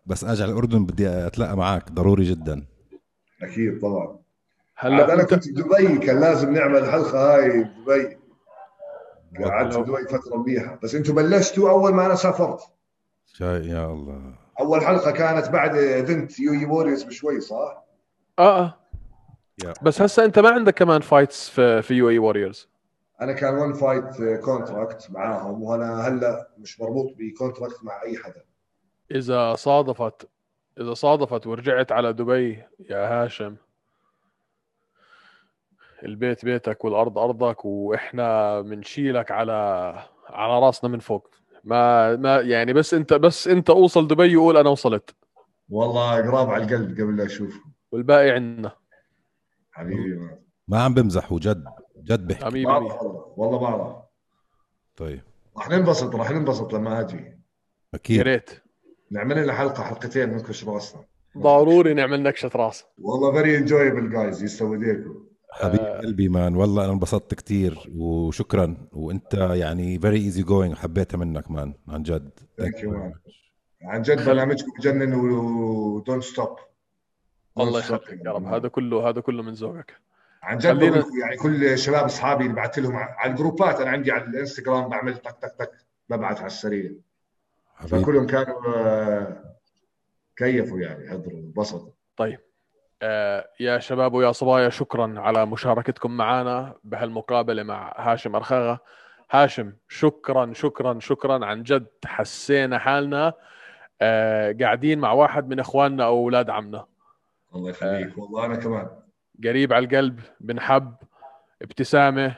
بس أجي على الاردن بدي اتلاقى معك ضروري جدا. أكيد طبعا. هلا أنا كنت بدبي كان لازم نعمل الحلقة هاي بدبي قعدت بدبي فترة منيحه بس أنتم بلشتوا أول ما أنا سافرت. شاي يا الله. أول حلقة كانت بعد event UAE Warriors بشوي صح؟ آه آه. yeah. بس هسه أنت ما عندك كمان fights في في UAE Warriors أنا كان one fight contract معاهم وأنا هلأ مش مربوط ب contract مع أي حدا. إذا صادفت إذا صادفت ورجعت على دبي يا هاشم. البيت بيتك والأرض أرضك وإحنا بنشيلك على على راسنا من فوق. ما ما يعني بس انت بس أنت أوصل دبي وقول أنا وصلت. والله قراب على القلب قبل لا اشوفكم والباقي عندنا. حبيبي ما عم بمزح وجد جد بحكي حبيبي. بعرف والله. والله بعرف. طيب. راح ننبسط راح ننبسط لما أجي. يا أكيد ريت. نعمل لنا حلقة حلقتين ننكش راسنا ضروري نعمل نكشة رأس. والله very enjoyable جايز يسوي ايديكم حبيب. قلبي man والله أنا انبسطت كتير وشكرا. وأنت يعني very easy going حبيتها منك man عن جد. Thank you, man. عن جد برنامجكم بجنن و don't stop الله يخليك يا رب. هذا كله هذا كله من ذوقك. عن جد خلينا- يعني كل شباب أصحابي اللي بعثت لهم على ال groupات أنا عندي على الإنستغرام بعمل تك تك تك ببعث على السريع. فكلهم كانوا آه، كيفوا يعني حضروا انبسطوا. طيب. آه يا شباب ويا صبايا شكرا على مشاركتكم معنا بهالمقابلة مع هاشم أرخاغة. هاشم شكرا شكرا شكرا. عن جد حسينا حالنا آه قاعدين مع واحد من إخواننا أو أولاد عمنا. الله يخليك. والله أنا كمان. قريب على القلب بنحب ابتسامة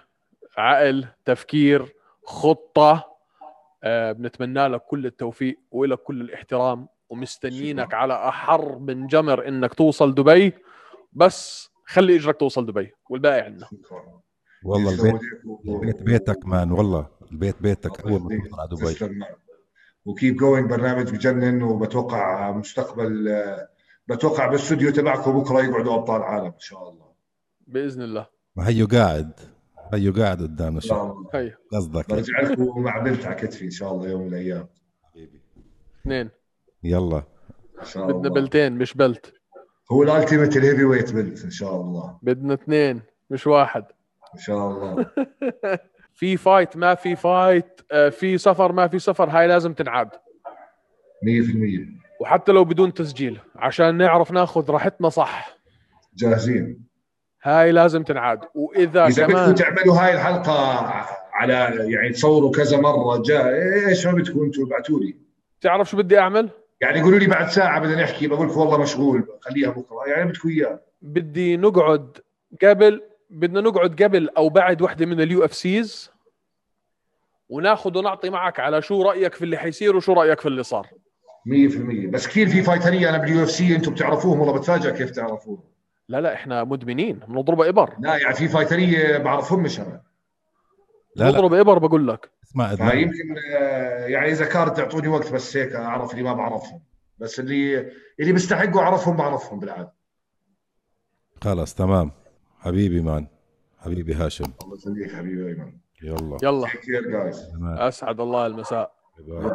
عقل تفكير خطة. بنتمنى لك كل التوفيق ولك كل الاحترام ومستنيينك. على أحر من جمر إنك توصل دبي بس خلي إجرك توصل دبي والباقي عندنا شكرا والله البيت. البيت بيتك man والله البيت بيتك أول ما. توصل على دبي و keep going برنامج بجنن وبتوقع مستقبل آه، بتوقع بالاستوديو تبعكم بكره يقعدوا أبطال عالم إن شاء الله بإذن الله ما هيو قاعد هيو قاعد قدامنا ان شو شاء الله. هي قصدك. برجع لكم مع بنت على كتفي إن شاء الله يوم من الأيام. حبيبي. اثنين. يلا. إن شاء بدنا الله beltين مش belt. هو ال ultimate ال heavyweight belt إن شاء الله. بدنا اثنين مش واحد. إن شاء الله. في fight ما في fight. آه، في سفر ما في سفر هاي لازم تنعاد. 100% وحتى لو بدون تسجيل عشان نعرف ناخذ راحتنا صح. جاهزين. هاي لازم تنعاد. وإذا إذا بدكم كمان تعملوا هاي الحلقة على يعني تصوروا كذا مرة جاء إيش ما بدكم أنتم ابعتوا لي. تعرف شو بدي أعمل؟ يعني قولوا لي بعد ساعة بدنا نحكي بقول لكم والله مشغول خليها بكرة. يعني بدكم إياه. بدي نقعد قبل بدنا نقعد قبل أو بعد وحدة من ال UFCs وناخذ ونعطي معك على شو رأيك في اللي حيصير وشو رأيك في اللي صار. 100% بس كثير في fighterيه أنا بال UFC أنتم بتعرفوهم والله بتفاجئ كيف تعرفوهم. لا لا إحنا مدمنين بنضرب إبر. لا يعني في fighterيه بعرفهم مش أنا لا نضرب إبر بقول لك. اسمع فيمكن آه، يعني إذا كانت تعطوني وقت بس هيك أعرف اللي ما بعرفهم. بس اللي اللي بيستحقوا أعرفهم بعرفهم بالعادة. خلص تمام. حبيبي man. حبيبي هاشم. الله يخليك حبيبي ايمن يلا. يلا. أسعد الله المساء. باي.